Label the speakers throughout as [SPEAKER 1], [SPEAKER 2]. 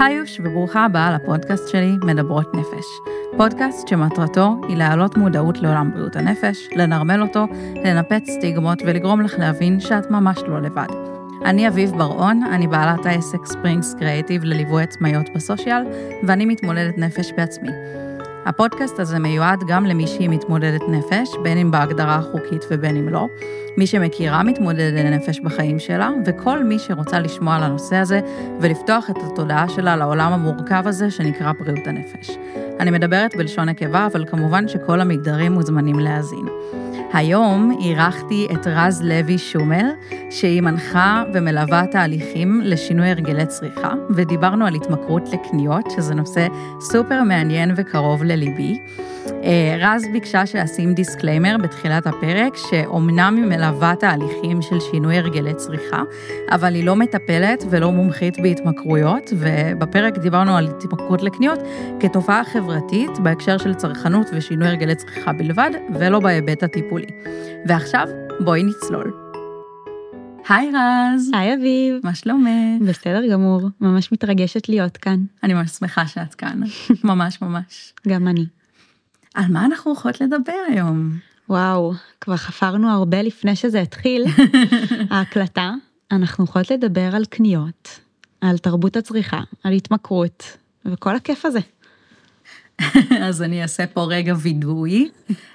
[SPEAKER 1] היוש וברוכה הבאה לפודקאסט שלי, מדברות נפש. פודקאסט שמטרתו היא להעלות מודעות לעולם בריאות הנפש, לנרמל אותו, לנפץ סטיגמות ולגרום לך להבין שאת ממש לא לבד. אני אביב בר-און, אני בעלת העסק ספרינגס קריאיטיב לליווי עצמאיות בסושיאל, ואני מתמודדת נפש בעצמי. הפודקאסט הזה מיועד גם למי שהיא מתמודדת נפש, בין אם בהגדרה החוקית ובין אם לא, מי שמכירה מתמודדת נפש בחיים שלה, וכל מי שרוצה לשמוע על הנושא הזה ולפתוח את התודעה שלה לעולם המורכב הזה שנקרא בריאות הנפש. אני מדברת בלשון נקבה, אבל כמובן שכל המגדרים מוזמנים להאזין. היום אירחתי את רז לוי שומל, שהיא מנחה ומלווה תהליכים לשינוי הרגלי צריכה, ודיברנו על התמכרות לקניות, שזה נושא סופר מעניין וקרוב לליבי. אה, רז ביקשה שאשים disclaimer בתחילת הפרק, שאומנם היא מלווה תהליכים של שינוי הרגלי צריכה, אבל היא לא מטפלת ולא מומחית בהתמכרויות, ובפרק דיברנו על התמכרות לקניות כתופעה חברתית בהקשר של צרכנות ושינוי הרגלי צריכה בלבד, ולא בהיבט הטיפולי. ועכשיו, בואי נצלול. היי רז.
[SPEAKER 2] היי אביב.
[SPEAKER 1] מה שלומך?
[SPEAKER 2] בסדר גמור, ממש מתרגשת להיות כאן.
[SPEAKER 1] אני ממש שמחה שאת כאן, ממש ממש.
[SPEAKER 2] גם אני.
[SPEAKER 1] על מה אנחנו הולכות לדבר היום?
[SPEAKER 2] וואו, כבר חפרנו הרבה לפני שזה התחיל, ההקלטה. אנחנו יכולות לדבר על קניות, על תרבות הצריכה, על התמכרות, וכל הכיף הזה.
[SPEAKER 1] אז אני אעשה פה רגע וידוי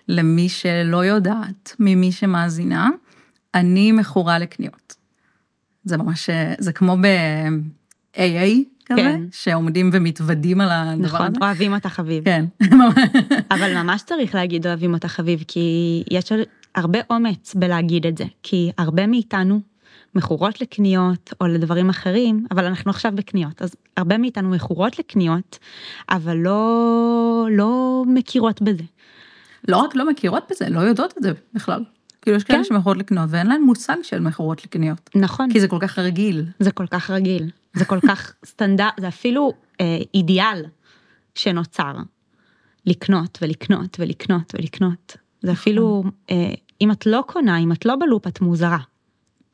[SPEAKER 1] למי שלא יודעת, ממי שמאזינה, אני מכורה לקניות. זה ממש, זה כמו ב-AA כזה,
[SPEAKER 2] כן.
[SPEAKER 1] שעומדים ומתוודים על הדבר
[SPEAKER 2] נכון,
[SPEAKER 1] הזה.
[SPEAKER 2] אוהבים אותך אביב.
[SPEAKER 1] כן,
[SPEAKER 2] אבל ממש צריך להגיד אוהבים אותך אביב, כי יש הרבה אומץ בלהגיד את זה, כי הרבה מאיתנו מכורות לקניות או לדברים אחרים, אבל אנחנו עכשיו בקניות, אז הרבה מאיתנו מכורות לקניות, אבל לא, לא מכירות בזה.
[SPEAKER 1] לא רק לא מכירות בזה, לא יודעות את זה בכלל. כאילו יש כאלה
[SPEAKER 2] כן.
[SPEAKER 1] שמכורות לקניות ואין להן מושג של מכורות לקניות,
[SPEAKER 2] נכון.
[SPEAKER 1] כי זה כל כך רגיל.
[SPEAKER 2] זה כל כך רגיל, זה כל כך סטנדרט, זה אפילו אה, אידיאל שנוצר. לקנות ולקנות ולקנות ולקנות. זה אפילו, אה, אם את לא קונה, אם את לא בלופ, את מוזרה.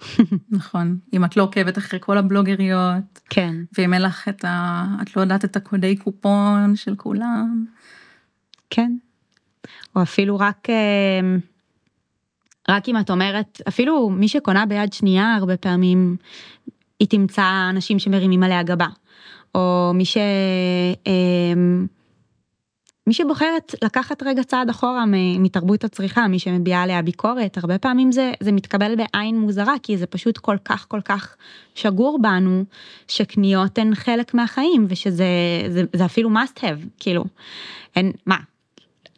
[SPEAKER 1] נכון. אם את לא עוקבת אחרי כל הבלוגריות,
[SPEAKER 2] כן.
[SPEAKER 1] ואם אין לך את ה... את לא יודעת את הקודי קופון של כולם.
[SPEAKER 2] כן. או אפילו רק, אה, רק אם את אומרת, אפילו מי שקונה ביד שנייה, הרבה פעמים היא תמצא אנשים שמרימים עליה גבה. או מי ש... אה, מי שבוחרת לקחת רגע צעד אחורה מתרבות הצריכה, מי שמביעה עליה ביקורת, הרבה פעמים זה, זה מתקבל בעין מוזרה, כי זה פשוט כל כך כל כך שגור בנו, שקניות הן חלק מהחיים, ושזה זה, זה אפילו must have, כאילו, אין, מה,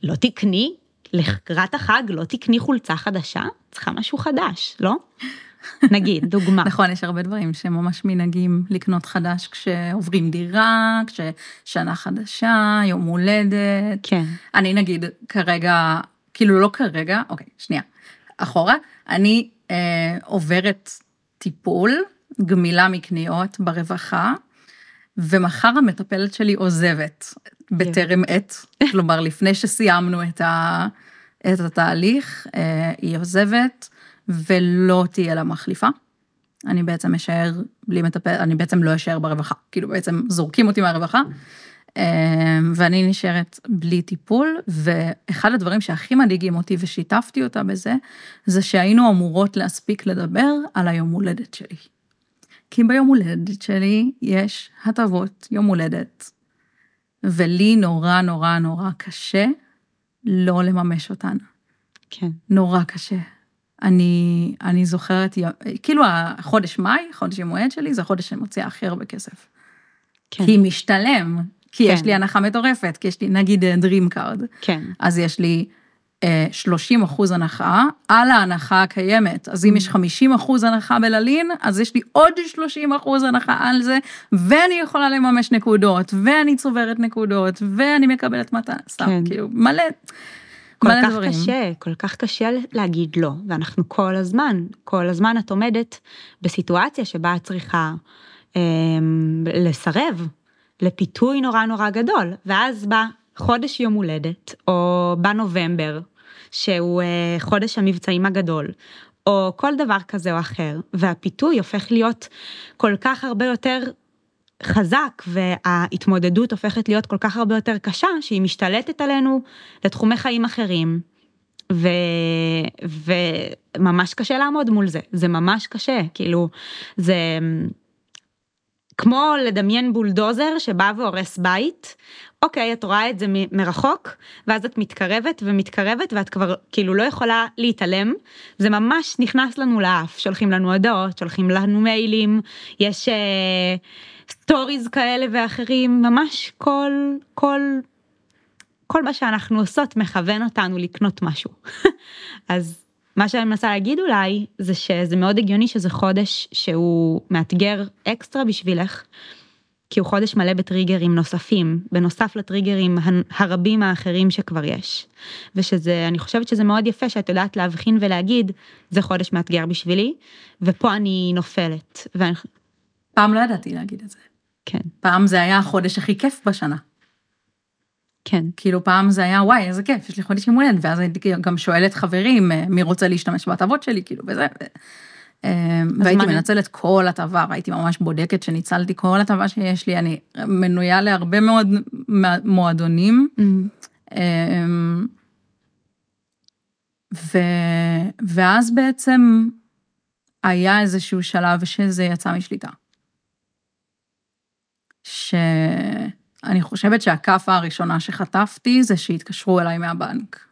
[SPEAKER 2] לא תקני? לקראת החג לא תקני חולצה חדשה? צריכה משהו חדש, לא? נגיד, דוגמה.
[SPEAKER 1] נכון, יש הרבה דברים שממש מנהגים לקנות חדש כשעוברים דירה, כששנה חדשה, יום הולדת.
[SPEAKER 2] כן,
[SPEAKER 1] אני נגיד כרגע, כאילו לא כרגע, אוקיי, שנייה, אחורה, אני אה, עוברת טיפול, גמילה מקניות ברווחה, ומחר המטפלת שלי עוזבת בטרם עת, כלומר לפני שסיימנו את, ה, את התהליך, אה, היא עוזבת ולא תהיה לה מחליפה. אני בעצם אשאר בלי מטפל, אני בעצם לא אשאר ברווחה, כאילו בעצם זורקים אותי מהרווחה, אה, ואני נשארת בלי טיפול, ואחד הדברים שהכי מדאיגים אותי ושיתפתי אותה בזה, זה שהיינו אמורות להספיק לדבר על היום הולדת שלי. כי ביום הולדת שלי יש הטבות יום הולדת, ולי נורא נורא נורא קשה לא לממש אותן.
[SPEAKER 2] כן,
[SPEAKER 1] נורא קשה. אני, אני זוכרת, כאילו החודש מאי, חודש יום הולדת שלי, זה החודש שאני מוציאה הכי הרבה כסף.
[SPEAKER 2] כן,
[SPEAKER 1] כי משתלם, כי יש
[SPEAKER 2] כן.
[SPEAKER 1] לי הנחה מטורפת, כי יש לי נגיד Dream Card,
[SPEAKER 2] כן,
[SPEAKER 1] אז יש לי אה, 30 אחוז הנחה על ההנחה הקיימת. אז אם יש 50 אחוז הנחה בללין, אז יש לי עוד 30 אחוז הנחה על זה, ואני יכולה לממש נקודות, ואני צוברת נקודות, ואני מקבלת מתנה, סתם,
[SPEAKER 2] כן.
[SPEAKER 1] כאילו, מלא,
[SPEAKER 2] כל כך
[SPEAKER 1] דברים.
[SPEAKER 2] קשה, כל כך קשה להגיד לא, ואנחנו כל הזמן, כל הזמן את עומדת בסיטואציה שבה את צריכה אה, לסרב לפיתוי נורא נורא גדול, ואז בא חודש יום הולדת, או בא נובמבר, שהוא אה, חודש המבצעים הגדול, או כל דבר כזה או אחר, והפיתוי הופך להיות כל כך הרבה יותר חזק וההתמודדות הופכת להיות כל כך הרבה יותר קשה שהיא משתלטת עלינו לתחומי חיים אחרים. ו... וממש קשה לעמוד מול זה, זה ממש קשה, כאילו, זה כמו לדמיין בולדוזר שבא והורס בית, אוקיי, את רואה את זה מרחוק, ואז את מתקרבת ומתקרבת, ואת כבר כאילו לא יכולה להתעלם, זה ממש נכנס לנו לאף, שולחים לנו הודעות, שולחים לנו מיילים, יש אה, stories כאלה ואחרים, ממש כל, כל, כל מה שאנחנו עושות מכוון אותנו לקנות משהו. אז מה שאני מנסה להגיד אולי, זה שזה מאוד הגיוני שזה חודש שהוא מאתגר אקסטרה בשבילך. כי הוא חודש מלא בטריגרים נוספים, בנוסף לטריגרים הרבים האחרים שכבר יש. ושזה, אני חושבת שזה מאוד יפה שאת יודעת להבחין ולהגיד, זה חודש מאתגר בשבילי, ופה אני נופלת. ואני...
[SPEAKER 1] פעם לא ידעתי להגיד את זה.
[SPEAKER 2] כן.
[SPEAKER 1] פעם זה היה החודש הכי כיף בשנה.
[SPEAKER 2] כן.
[SPEAKER 1] כאילו פעם זה היה וואי איזה כיף יש לי חודש יום הולדת ואז הייתי גם שואלת חברים אה, מי רוצה להשתמש בהטבות שלי כאילו וזה. אה, והייתי מנצלת כל הטבה, והייתי ממש בודקת שניצלתי כל הטבה שיש לי, אני מנויה להרבה מאוד מועדונים. Mm-hmm. ו... ואז בעצם היה איזשהו שלב שזה יצא משליטה. שאני חושבת שהכאפה הראשונה שחטפתי זה שהתקשרו אליי מהבנק.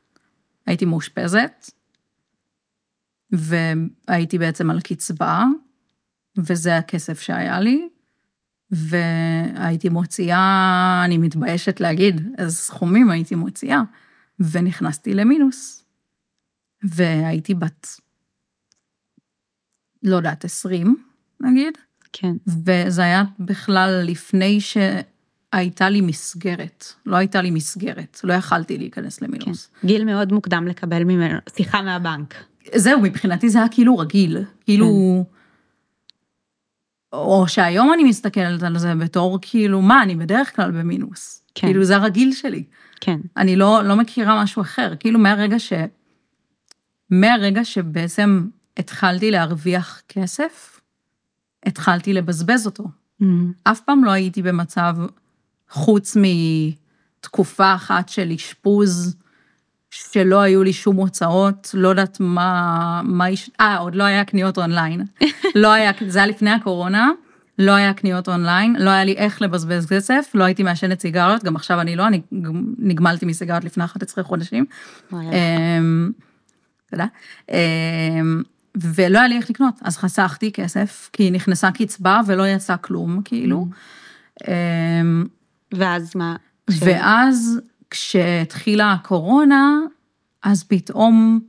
[SPEAKER 1] הייתי מאושפזת, והייתי בעצם על קצבה, וזה הכסף שהיה לי, והייתי מוציאה, אני מתביישת להגיד איזה סכומים הייתי מוציאה, ונכנסתי למינוס. והייתי בת, לא יודעת, 20 נגיד.
[SPEAKER 2] כן.
[SPEAKER 1] וזה היה בכלל לפני שהייתה לי מסגרת, לא הייתה לי מסגרת, לא יכלתי להיכנס למינוס.
[SPEAKER 2] כן. גיל מאוד מוקדם לקבל ממנו שיחה מהבנק.
[SPEAKER 1] זהו, מבחינתי זה היה כאילו רגיל, כאילו... כן. או שהיום אני מסתכלת על זה בתור כאילו, מה, אני בדרך כלל במינוס. כן. כאילו, זה הרגיל שלי.
[SPEAKER 2] כן.
[SPEAKER 1] אני לא, לא מכירה משהו אחר. כאילו, מהרגע ש... מהרגע שבעצם התחלתי להרוויח כסף, התחלתי לבזבז אותו. Mm-hmm. אף פעם לא הייתי במצב, חוץ מתקופה אחת של אשפוז, שלא היו לי שום הוצאות, לא יודעת מה, מה. אה, עוד לא היה קניות אונליין. לא היה, זה היה לפני הקורונה, לא היה קניות אונליין, לא היה לי איך לבזבז כסף, לא הייתי מעשנת סיגריות, גם עכשיו אני לא, אני נגמלתי מסיגריות לפני 11 חודשים. אמ, תודה. ולא היה לי איך לקנות, אז חסכתי כסף, כי נכנסה קצבה ולא יצא כלום, כאילו.
[SPEAKER 2] Mm. אמ, ואז מה?
[SPEAKER 1] ואז כשהתחילה הקורונה, אז פתאום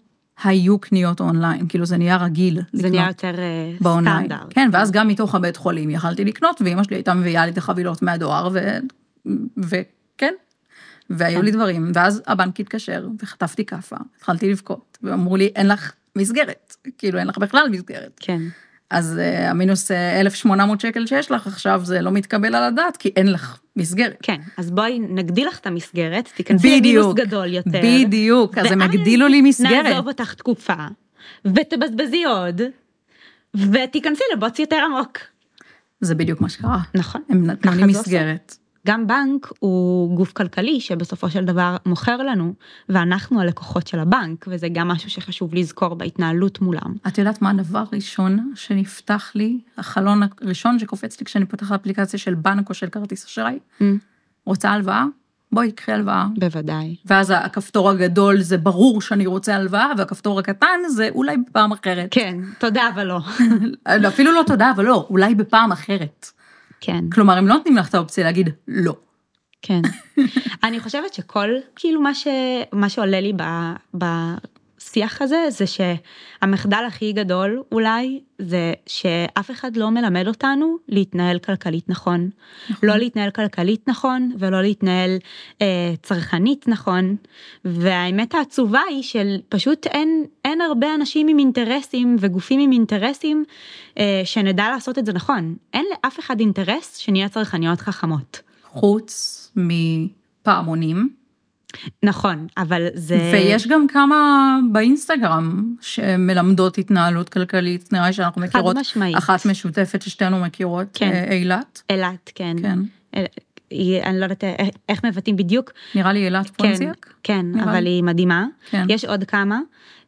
[SPEAKER 1] היו קניות אונליין, כאילו זה נהיה רגיל
[SPEAKER 2] זה לקנות. זה נהיה יותר אה,
[SPEAKER 1] באונליין.
[SPEAKER 2] סטנדרט.
[SPEAKER 1] כן, ואז גם מתוך הבית חולים יכלתי לקנות, ואימא שלי הייתה מביאה לי את החבילות מהדואר, ו... וכן, והיו כן. לי דברים, ואז הבנק התקשר, וחטפתי כאפה, התחלתי לבכות, ואמרו לי, אין לך מסגרת, כאילו אין לך בכלל מסגרת.
[SPEAKER 2] כן.
[SPEAKER 1] אז uh, המינוס 1,800 שקל שיש לך עכשיו, זה לא מתקבל על הדעת, כי אין לך מסגרת.
[SPEAKER 2] כן, אז בואי נגדיל לך את המסגרת, תיכנסי למינוס גדול יותר.
[SPEAKER 1] בדיוק, אז הם הגדילו לי מסגרת.
[SPEAKER 2] נעזוב אותך תקופה, ותבזבזי עוד, ותיכנסי לבוץ יותר עמוק.
[SPEAKER 1] זה בדיוק מה שקרה.
[SPEAKER 2] נכון.
[SPEAKER 1] הם נתנו לי מסגרת.
[SPEAKER 2] גם בנק הוא גוף כלכלי שבסופו של דבר מוכר לנו, ואנחנו הלקוחות של הבנק, וזה גם משהו שחשוב לזכור בהתנהלות מולם.
[SPEAKER 1] את יודעת מה הדבר הראשון שנפתח לי, החלון הראשון שקופץ לי כשאני פותחת אפליקציה של בנק או של כרטיס אשראי? Mm. רוצה הלוואה? בואי, קחי הלוואה.
[SPEAKER 2] בוודאי.
[SPEAKER 1] ואז הכפתור הגדול זה ברור שאני רוצה הלוואה, והכפתור הקטן זה אולי בפעם אחרת.
[SPEAKER 2] כן, תודה אבל לא.
[SPEAKER 1] אפילו לא תודה אבל לא, אולי בפעם אחרת.
[SPEAKER 2] כן.
[SPEAKER 1] כלומר, הם לא נותנים לך את האופציה להגיד לא.
[SPEAKER 2] כן. אני חושבת שכל, כאילו, מה, ש, מה שעולה לי ב, בשיח הזה, זה שהמחדל הכי גדול אולי, זה שאף אחד לא מלמד אותנו להתנהל כלכלית נכון. נכון. לא להתנהל כלכלית נכון, ולא להתנהל אה, צרכנית נכון. והאמת העצובה היא של פשוט אין, אין הרבה אנשים עם אינטרסים וגופים עם אינטרסים אה, שנדע לעשות את זה נכון. אין לאף אחד אינטרס שנהיה צרכניות חכמות.
[SPEAKER 1] חוץ מפעמונים,
[SPEAKER 2] נכון, אבל זה...
[SPEAKER 1] ויש גם כמה באינסטגרם שמלמדות התנהלות כלכלית, נראה לי שאנחנו מכירות,
[SPEAKER 2] חד משמעית.
[SPEAKER 1] אחת משותפת ששתינו מכירות,
[SPEAKER 2] כן.
[SPEAKER 1] אה, אילת,
[SPEAKER 2] אילת, כן.
[SPEAKER 1] כן,
[SPEAKER 2] אל- היא- אני לא יודעת איך- מבטאים בדיוק.
[SPEAKER 1] נראה לי אילת
[SPEAKER 2] כן,
[SPEAKER 1] פונזיאק,
[SPEAKER 2] כן,
[SPEAKER 1] נראה
[SPEAKER 2] אבל
[SPEAKER 1] לי.
[SPEAKER 2] היא מדהימה.
[SPEAKER 1] כן,
[SPEAKER 2] יש עוד כמה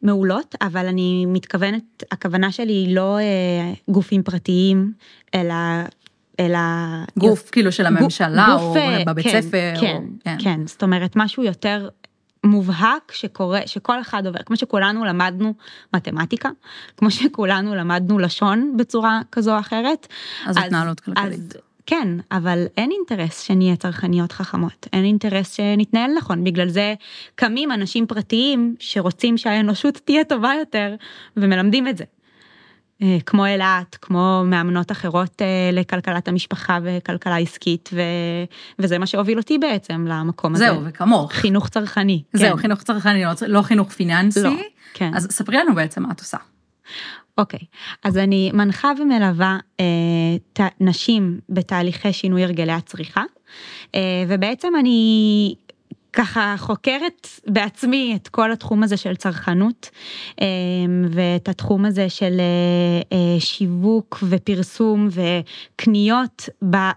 [SPEAKER 2] מעולות, אבל אני מתכוונת, הכוונה שלי היא לא אה, גופים פרטיים, אלא... אלא
[SPEAKER 1] גוף כאילו של הממשלה,
[SPEAKER 2] גוף,
[SPEAKER 1] או
[SPEAKER 2] אה,
[SPEAKER 1] בבית
[SPEAKER 2] כן,
[SPEAKER 1] ספר,
[SPEAKER 2] כן,
[SPEAKER 1] או- כן,
[SPEAKER 2] כן, זאת אומרת משהו יותר מובהק שקורה, שכל אחד עובר, כמו שכולנו למדנו מתמטיקה, כמו שכולנו למדנו לשון בצורה כזו או אחרת.
[SPEAKER 1] אז התנהלות כלכלית.
[SPEAKER 2] אז כן, אבל אין אינטרס שנהיה צרכניות חכמות, אין אינטרס שנתנהל נכון, בגלל זה קמים אנשים פרטיים שרוצים שהאנושות תהיה טובה יותר, ומלמדים את זה. אה, כמו אילת, כמו מאמנות אחרות אה, לכלכלת המשפחה וכלכלה עסקית, ו... וזה מה שהוביל אותי בעצם למקום הזה.
[SPEAKER 1] זהו, וכמוך.
[SPEAKER 2] חינוך צרכני.
[SPEAKER 1] זהו,
[SPEAKER 2] כן.
[SPEAKER 1] חינוך צרכני, לא- לא חינוך פיננסי.
[SPEAKER 2] לא, כן.
[SPEAKER 1] אז ספרי לנו בעצם מה את עושה.
[SPEAKER 2] אוקיי, אז אני מנחה ומלווה אה, ת, נשים בתהליכי שינוי הרגלי הצריכה, אה, ובעצם אני ככה חוקרת בעצמי את כל התחום הזה של צרכנות, אה, ואת התחום הזה של אה, אה, שיווק ופרסום וקניות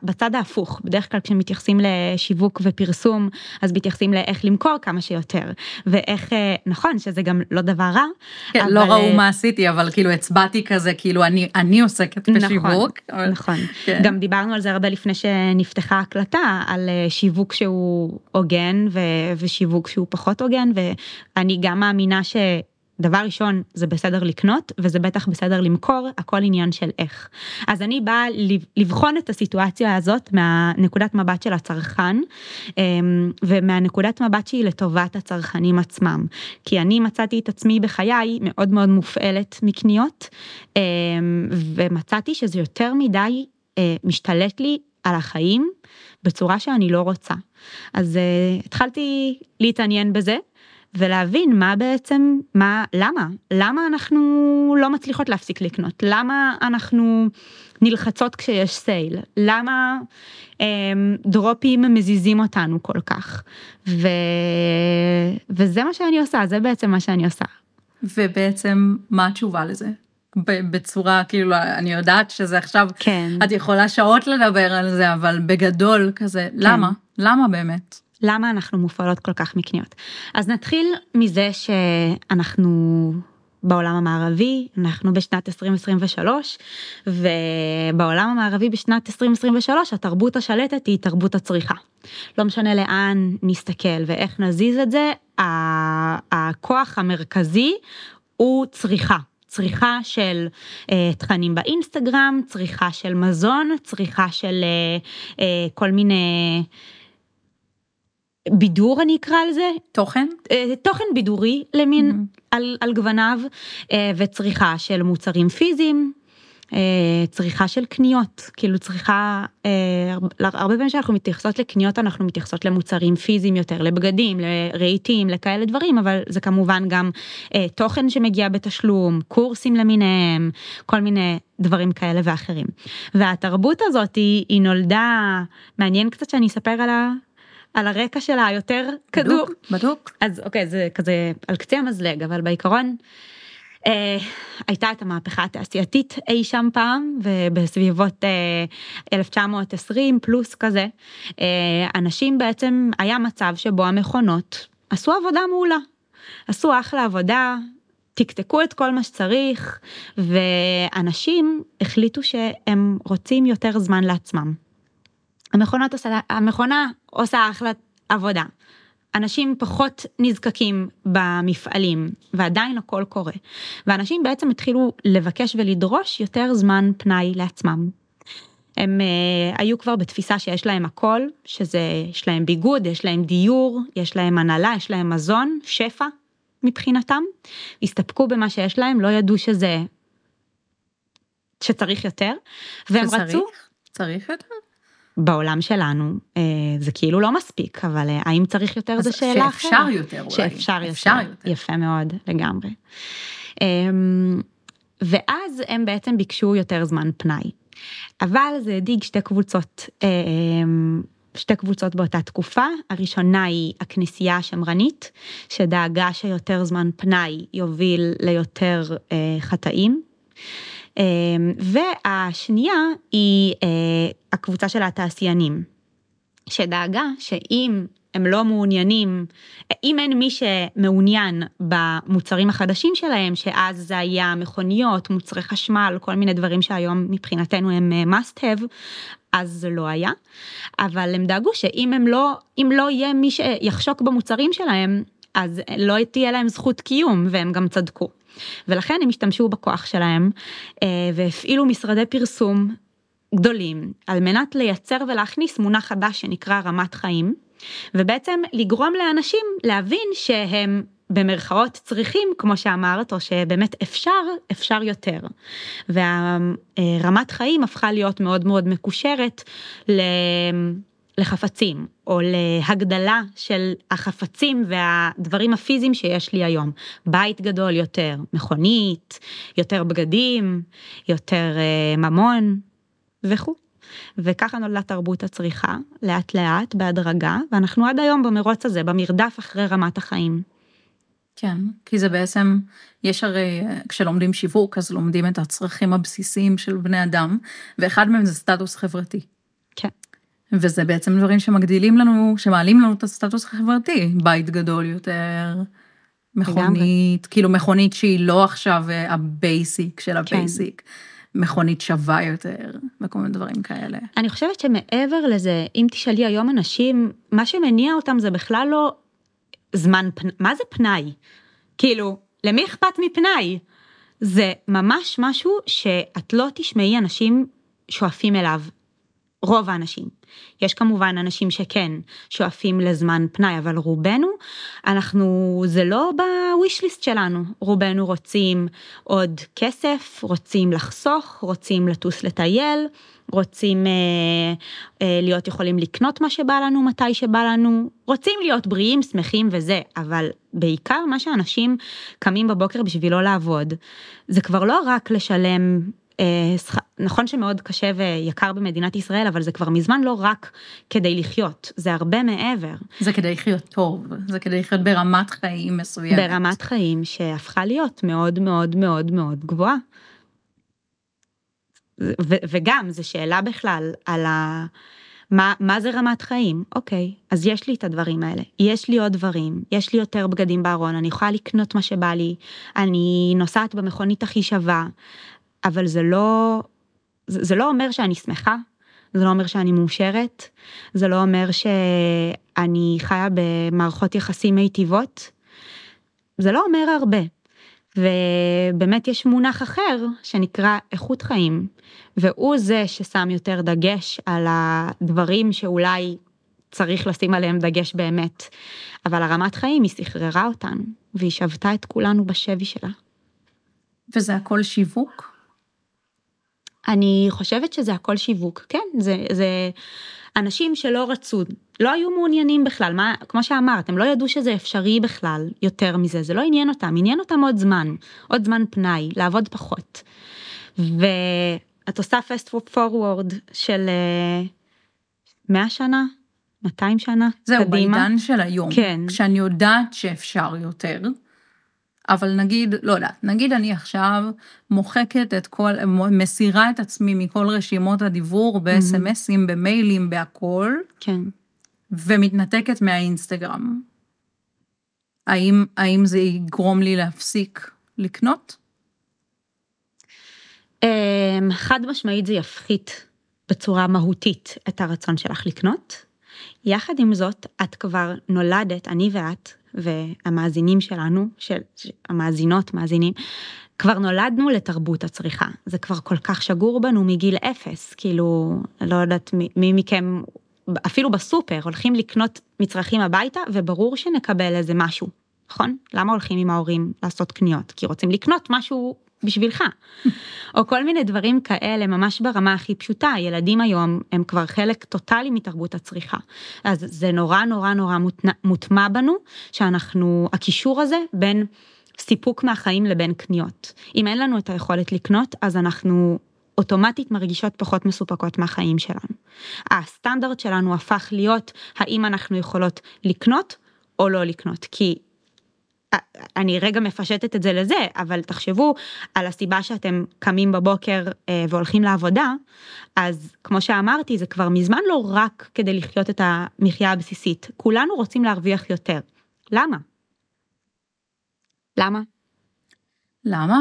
[SPEAKER 2] בצד ההפוך. בדרך כלל כשמתייחסים לשיווק ופרסום, אז מתייחסים לאיך למכור כמה שיותר, ואיך, נכון, שזה גם לא דבר רע.
[SPEAKER 1] כן,
[SPEAKER 2] אבל,
[SPEAKER 1] לא ראו מה עשיתי, אבל כאילו הצבעתי כזה, כאילו אני, אני עוסקת בשיווק.
[SPEAKER 2] נכון,
[SPEAKER 1] אבל-
[SPEAKER 2] נכון.
[SPEAKER 1] כן.
[SPEAKER 2] גם דיברנו על זה הרבה לפני שנפתחה ההקלטה, על שיווק שהוא הוגן ו- ושיווק שהוא פחות הוגן, ואני גם מאמינה ש... דבר ראשון, זה בסדר לקנות, וזה בטח בסדר למכור, הכל עניין של איך. אז אני באה לב- לבחון את הסיטואציה הזאת מהנקודת מבט של הצרכן, אמ, ומהנקודת מבט שהיא לטובת הצרכנים עצמם. כי אני מצאתי את עצמי בחיי מאוד מאוד מופעלת מקניות, אמ, ומצאתי שזה יותר מדי אה, משתלט לי על החיים בצורה שאני לא רוצה. אז אה, התחלתי להתעניין בזה. ולהבין מה בעצם, מה, למה, למה אנחנו לא מצליחות להפסיק לקנות, למה אנחנו נלחצות כשיש סייל, למה אה, דרופים מזיזים אותנו כל כך, ו... וזה מה שאני עושה, זה בעצם מה שאני עושה.
[SPEAKER 1] ובעצם, מה התשובה לזה? בצורה, כאילו, אני יודעת שזה עכשיו,
[SPEAKER 2] כן.
[SPEAKER 1] את יכולה שעות לדבר על זה, אבל בגדול כזה, למה? למה באמת?
[SPEAKER 2] למה אנחנו מופעלות כל כך מקניות? אז נתחיל מזה שאנחנו בעולם המערבי, אנחנו בשנת 2023, ובעולם המערבי בשנת 2023 התרבות השלטת היא תרבות הצריכה. לא משנה לאן נסתכל ואיך נזיז את זה, הכוח המרכזי הוא צריכה. צריכה של אה, תכנים באינסטגרם, צריכה של מזון, צריכה של אה, אה, כל מיני בידור אני אקרא לזה,
[SPEAKER 1] תוכן?
[SPEAKER 2] אה, תוכן בידורי למין
[SPEAKER 1] Mhm.
[SPEAKER 2] על, על גווניו אה, וצריכה של מוצרים פיזיים. אה, צריכה של קניות, כאילו צריכה, אה, הרבה פעמים כשאנחנו מתייחסות לקניות אנחנו מתייחסות למוצרים פיזיים יותר, לבגדים, לרהיטים, לכאלה דברים, אבל זה כמובן גם אה, תוכן שמגיע בתשלום, קורסים למיניהם, כל מיני דברים כאלה ואחרים. והתרבות הזאת היא, היא נולדה, מעניין קצת שאני אספר על, ה, על הרקע שלה היותר כדור.
[SPEAKER 1] בדוק, בדוק.
[SPEAKER 2] אז אוקיי, זה כזה על קצה המזלג, אבל בעיקרון הייתה את המהפכה התעשייתית אי שם פעם, ובסביבות אה, 1920 פלוס כזה, אה, אנשים בעצם, היה מצב שבו המכונות עשו עבודה מעולה. עשו אחלה עבודה, תקתקו את כל מה שצריך, ואנשים החליטו שהם רוצים יותר זמן לעצמם. המכונות עושה, המכונה עושה אחלה עבודה. אנשים פחות נזקקים במפעלים, ועדיין הכל קורה. ואנשים בעצם התחילו לבקש ולדרוש יותר זמן פנאי לעצמם. הם uh, היו כבר בתפיסה שיש להם הכל, שזה, יש להם ביגוד, יש להם דיור, יש להם הנהלה, יש להם מזון, שפע מבחינתם. הסתפקו במה שיש להם, לא ידעו שזה, שצריך יותר, והם
[SPEAKER 1] שצריך?
[SPEAKER 2] רצו,
[SPEAKER 1] צריך יותר?
[SPEAKER 2] בעולם שלנו אה, זה כאילו לא מספיק, אבל אה, האם צריך יותר זו שאלה אחרת.
[SPEAKER 1] שאפשר יותר אולי.
[SPEAKER 2] שאפשר
[SPEAKER 1] אפשר
[SPEAKER 2] יותר.
[SPEAKER 1] יותר.
[SPEAKER 2] יפה מאוד, לגמרי. אמ, ואז הם בעצם ביקשו יותר זמן פנאי. אבל זה הדאיג שתי קבוצות אמ, שתי קבוצות באותה תקופה, הראשונה היא הכנסייה השמרנית, שדאגה שיותר זמן פנאי יוביל ליותר אה, חטאים. אה, והשנייה היא אה, הקבוצה של התעשיינים, שדאגה שאם הם לא מעוניינים, אם אין מי שמעוניין במוצרים החדשים שלהם, שאז זה היה מכוניות, מוצרי חשמל, כל מיני דברים שהיום מבחינתנו הם אה, must have, אז זה לא היה. אבל הם דאגו שאם הם לא, אם לא יהיה מי שיחשוק במוצרים שלהם, אז לא תהיה להם זכות קיום, והם גם צדקו. ולכן הם השתמשו בכוח שלהם אה, והפעילו משרדי פרסום גדולים על מנת לייצר ולהכניס מונח חדש שנקרא רמת חיים. ובעצם לגרום לאנשים להבין שהם במרכאות צריכים, כמו שאמרת, או שבאמת אפשר, אפשר יותר. והרמת חיים הפכה להיות מאוד מאוד מקושרת לחפצים, או להגדלה של החפצים והדברים הפיזיים שיש לי היום. בית גדול יותר, מכונית, יותר בגדים, יותר אה, ממון וכו'. וככה נולדה תרבות הצריכה, לאט לאט, בהדרגה, ואנחנו עד היום במרוץ הזה, במרדף אחרי רמת החיים.
[SPEAKER 1] כן, כי זה בעצם, יש הרי, כשלומדים שיווק, אז לומדים את הצרכים הבסיסיים של בני אדם, ואחד מהם זה סטטוס חברתי.
[SPEAKER 2] כן.
[SPEAKER 1] וזה בעצם דברים שמגדילים לנו, שמעלים לנו את הסטטוס החברתי, בית גדול יותר, מכונית, כאילו מכונית שהיא לא עכשיו ה basic של ה basic. כן. מכונית שווה יותר, וכל מיני דברים כאלה.
[SPEAKER 2] אני חושבת שמעבר לזה, אם תשאלי היום אנשים, מה שמניע אותם זה בכלל לא זמן. מה זה פנאי? כאילו, למי אכפת מפנאי? זה ממש משהו שאת לא תשמעי אנשים שואפים אליו. רוב האנשים. יש כמובן אנשים שכן שואפים לזמן פנאי, אבל רובנו, אנחנו, זה לא בוויש ליסט שלנו. רובנו רוצים עוד כסף, רוצים לחסוך, רוצים לטוס לטייל, רוצים אה, אה, להיות יכולים לקנות מה שבא לנו מתי שבא לנו, רוצים להיות בריאים, שמחים וזה, אבל בעיקר מה שאנשים קמים בבוקר בשבילו לעבוד, זה כבר לא רק לשלם נכון שמאוד קשה ויקר במדינת ישראל, אבל זה כבר מזמן לא רק כדי לחיות, זה הרבה מעבר.
[SPEAKER 1] זה כדי לחיות טוב, זה כדי לחיות ברמת חיים מסוימת.
[SPEAKER 2] ברמת חיים שהפכה להיות מאוד מאוד מאוד מאוד גבוהה. וגם, זו שאלה בכלל על ה... מה, מה זה רמת חיים? אוקיי, אז יש לי את הדברים האלה, יש לי עוד דברים, יש לי יותר בגדים בארון, אני יכולה לקנות מה שבא לי, אני נוסעת במכונית הכי שווה, אבל זה לא, זה, זה לא אומר שאני שמחה, זה לא אומר שאני מאושרת, זה לא אומר שאני חיה במערכות יחסים מיטיבות, זה לא אומר הרבה. ובאמת יש מונח אחר שנקרא איכות חיים, והוא זה ששם יותר דגש על הדברים שאולי צריך לשים עליהם דגש באמת. אבל הרמת חיים היא סחררה אותנו, והיא שבתה את כולנו בשבי שלה.
[SPEAKER 1] וזה הכל שיווק?
[SPEAKER 2] אני חושבת שזה הכל שיווק, כן, זה, זה אנשים שלא רצו, לא היו מעוניינים בכלל, מה, כמו שאמרת, הם לא ידעו שזה אפשרי בכלל יותר מזה, זה לא עניין אותם, עניין אותם עוד זמן, עוד זמן פנאי, לעבוד פחות. ואת עושה פסט פורוורד של 100 אה, שנה, 200 שנה,
[SPEAKER 1] זהו, קדימה. זהו, בעידן של היום, כן. כשאני יודעת שאפשר יותר, אבל נגיד, לא יודעת, נגיד אני עכשיו מוחקת את כל, מסירה את עצמי מכל רשימות הדיבור ב-SMSים, במיילים, בהכל.
[SPEAKER 2] כן.
[SPEAKER 1] ומתנתקת מהאינסטגרם. האם, האם זה יגרום לי להפסיק לקנות?
[SPEAKER 2] אמ, חד משמעית זה יפחית בצורה מהותית את הרצון שלך לקנות. יחד עם זאת, את כבר נולדת, אני ואת, והמאזינים שלנו, של, המאזינות, מאזינים, כבר נולדנו לתרבות הצריכה. זה כבר כל כך שגור בנו מגיל אפס, כאילו, לא יודעת מי, מי מכם, אפילו בסופר, הולכים לקנות מצרכים הביתה, וברור שנקבל איזה משהו, נכון? למה הולכים עם ההורים לעשות קניות? כי רוצים לקנות משהו בשבילך. או כל מיני דברים כאלה ממש ברמה הכי פשוטה, ילדים היום הם כבר חלק טוטאלי מתרבות הצריכה. אז זה נורא נורא נורא מוטמע בנו, שאנחנו, הקישור הזה בין סיפוק מהחיים לבין קניות. אם אין לנו את היכולת לקנות, אז אנחנו אוטומטית מרגישות פחות מסופקות מהחיים שלנו. הסטנדרט שלנו הפך להיות האם אנחנו יכולות לקנות או לא לקנות, כי אני רגע מפשטת את זה לזה, אבל תחשבו על הסיבה שאתם קמים בבוקר אה, והולכים לעבודה, אז כמו שאמרתי, זה כבר מזמן לא רק כדי לחיות את המחיה הבסיסית, כולנו רוצים להרוויח יותר. למה? למה?
[SPEAKER 1] למה?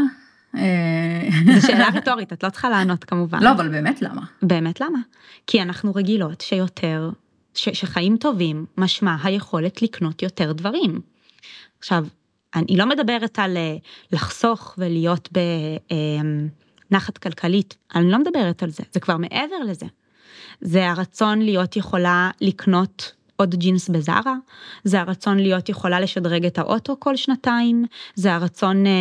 [SPEAKER 2] אה, זו שאלה רטורית, את לא צריכה לענות כמובן.
[SPEAKER 1] לא, אבל באמת למה?
[SPEAKER 2] באמת למה? כי אנחנו רגילות שיותר, ש, שחיים טובים משמע היכולת לקנות יותר דברים. עכשיו, אני לא מדברת על אה, לחסוך ולהיות בנחת כלכלית, אני לא מדברת על זה, זה כבר מעבר לזה. זה הרצון להיות יכולה לקנות עוד ג'ינס בזארה, זה הרצון להיות יכולה לשדרג את האוטו כל שנתיים, זה הרצון אה,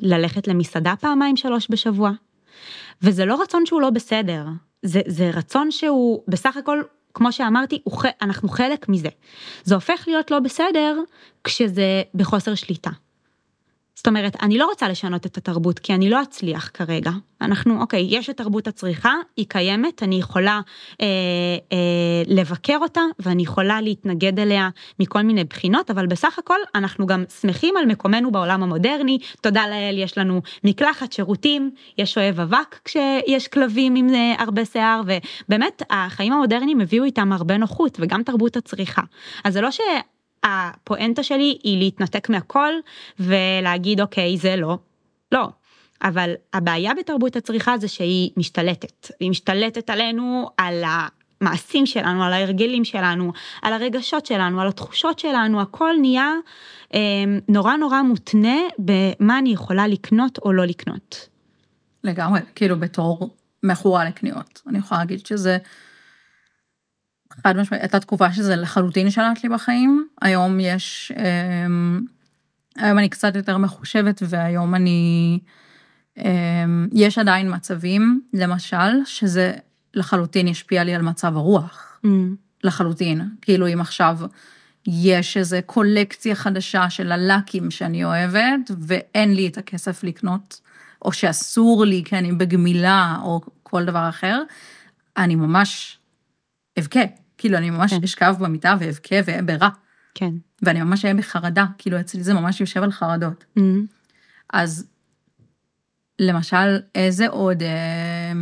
[SPEAKER 2] ללכת למסעדה פעמיים שלוש בשבוע. וזה לא רצון שהוא לא בסדר, זה, זה רצון שהוא בסך הכל כמו שאמרתי, אנחנו חלק מזה. זה הופך להיות לא בסדר כשזה בחוסר שליטה. זאת אומרת, אני לא רוצה לשנות את התרבות, כי אני לא אצליח כרגע. אנחנו, אוקיי, יש את תרבות הצריכה, היא קיימת, אני יכולה אה, אה, לבקר אותה, ואני יכולה להתנגד אליה מכל מיני בחינות, אבל בסך הכל אנחנו גם שמחים על מקומנו בעולם המודרני, תודה לאל, יש לנו מקלחת, שירותים, יש אוהב אבק כשיש כלבים עם אה, הרבה שיער, ובאמת, החיים המודרניים הביאו איתם הרבה נוחות, וגם תרבות הצריכה. אז זה לא ש... הפואנטה שלי היא להתנתק מהכל ולהגיד אוקיי זה לא, לא. אבל הבעיה בתרבות הצריכה זה שהיא משתלטת, היא משתלטת עלינו, על המעשים שלנו, על ההרגלים שלנו, על הרגשות שלנו, על התחושות שלנו, הכל נהיה אה, נורא נורא מותנה במה אני יכולה לקנות או לא לקנות.
[SPEAKER 1] לגמרי, כאילו בתור מכורה לקניות. אני יכולה להגיד שזה חד משמעית, הייתה תקופה שזה לחלוטין שלט לי בחיים, היום יש, אמ, היום אני קצת יותר מחושבת והיום אני, אמ, יש עדיין מצבים, למשל, שזה לחלוטין ישפיע לי על מצב הרוח, mm. לחלוטין, כאילו אם עכשיו יש איזה קולקציה חדשה של הלאקים שאני אוהבת ואין לי את הכסף לקנות, או שאסור לי כי אני בגמילה או כל דבר אחר, אני ממש אבכה. כאילו, אני ממש כן. אשכב במיטה ואבכה ואהיה ברע.
[SPEAKER 2] כן.
[SPEAKER 1] ואני ממש אהיה בחרדה, כאילו, אצלי זה ממש יושב על חרדות. Mm-hmm. אז למשל, איזה עוד, אה,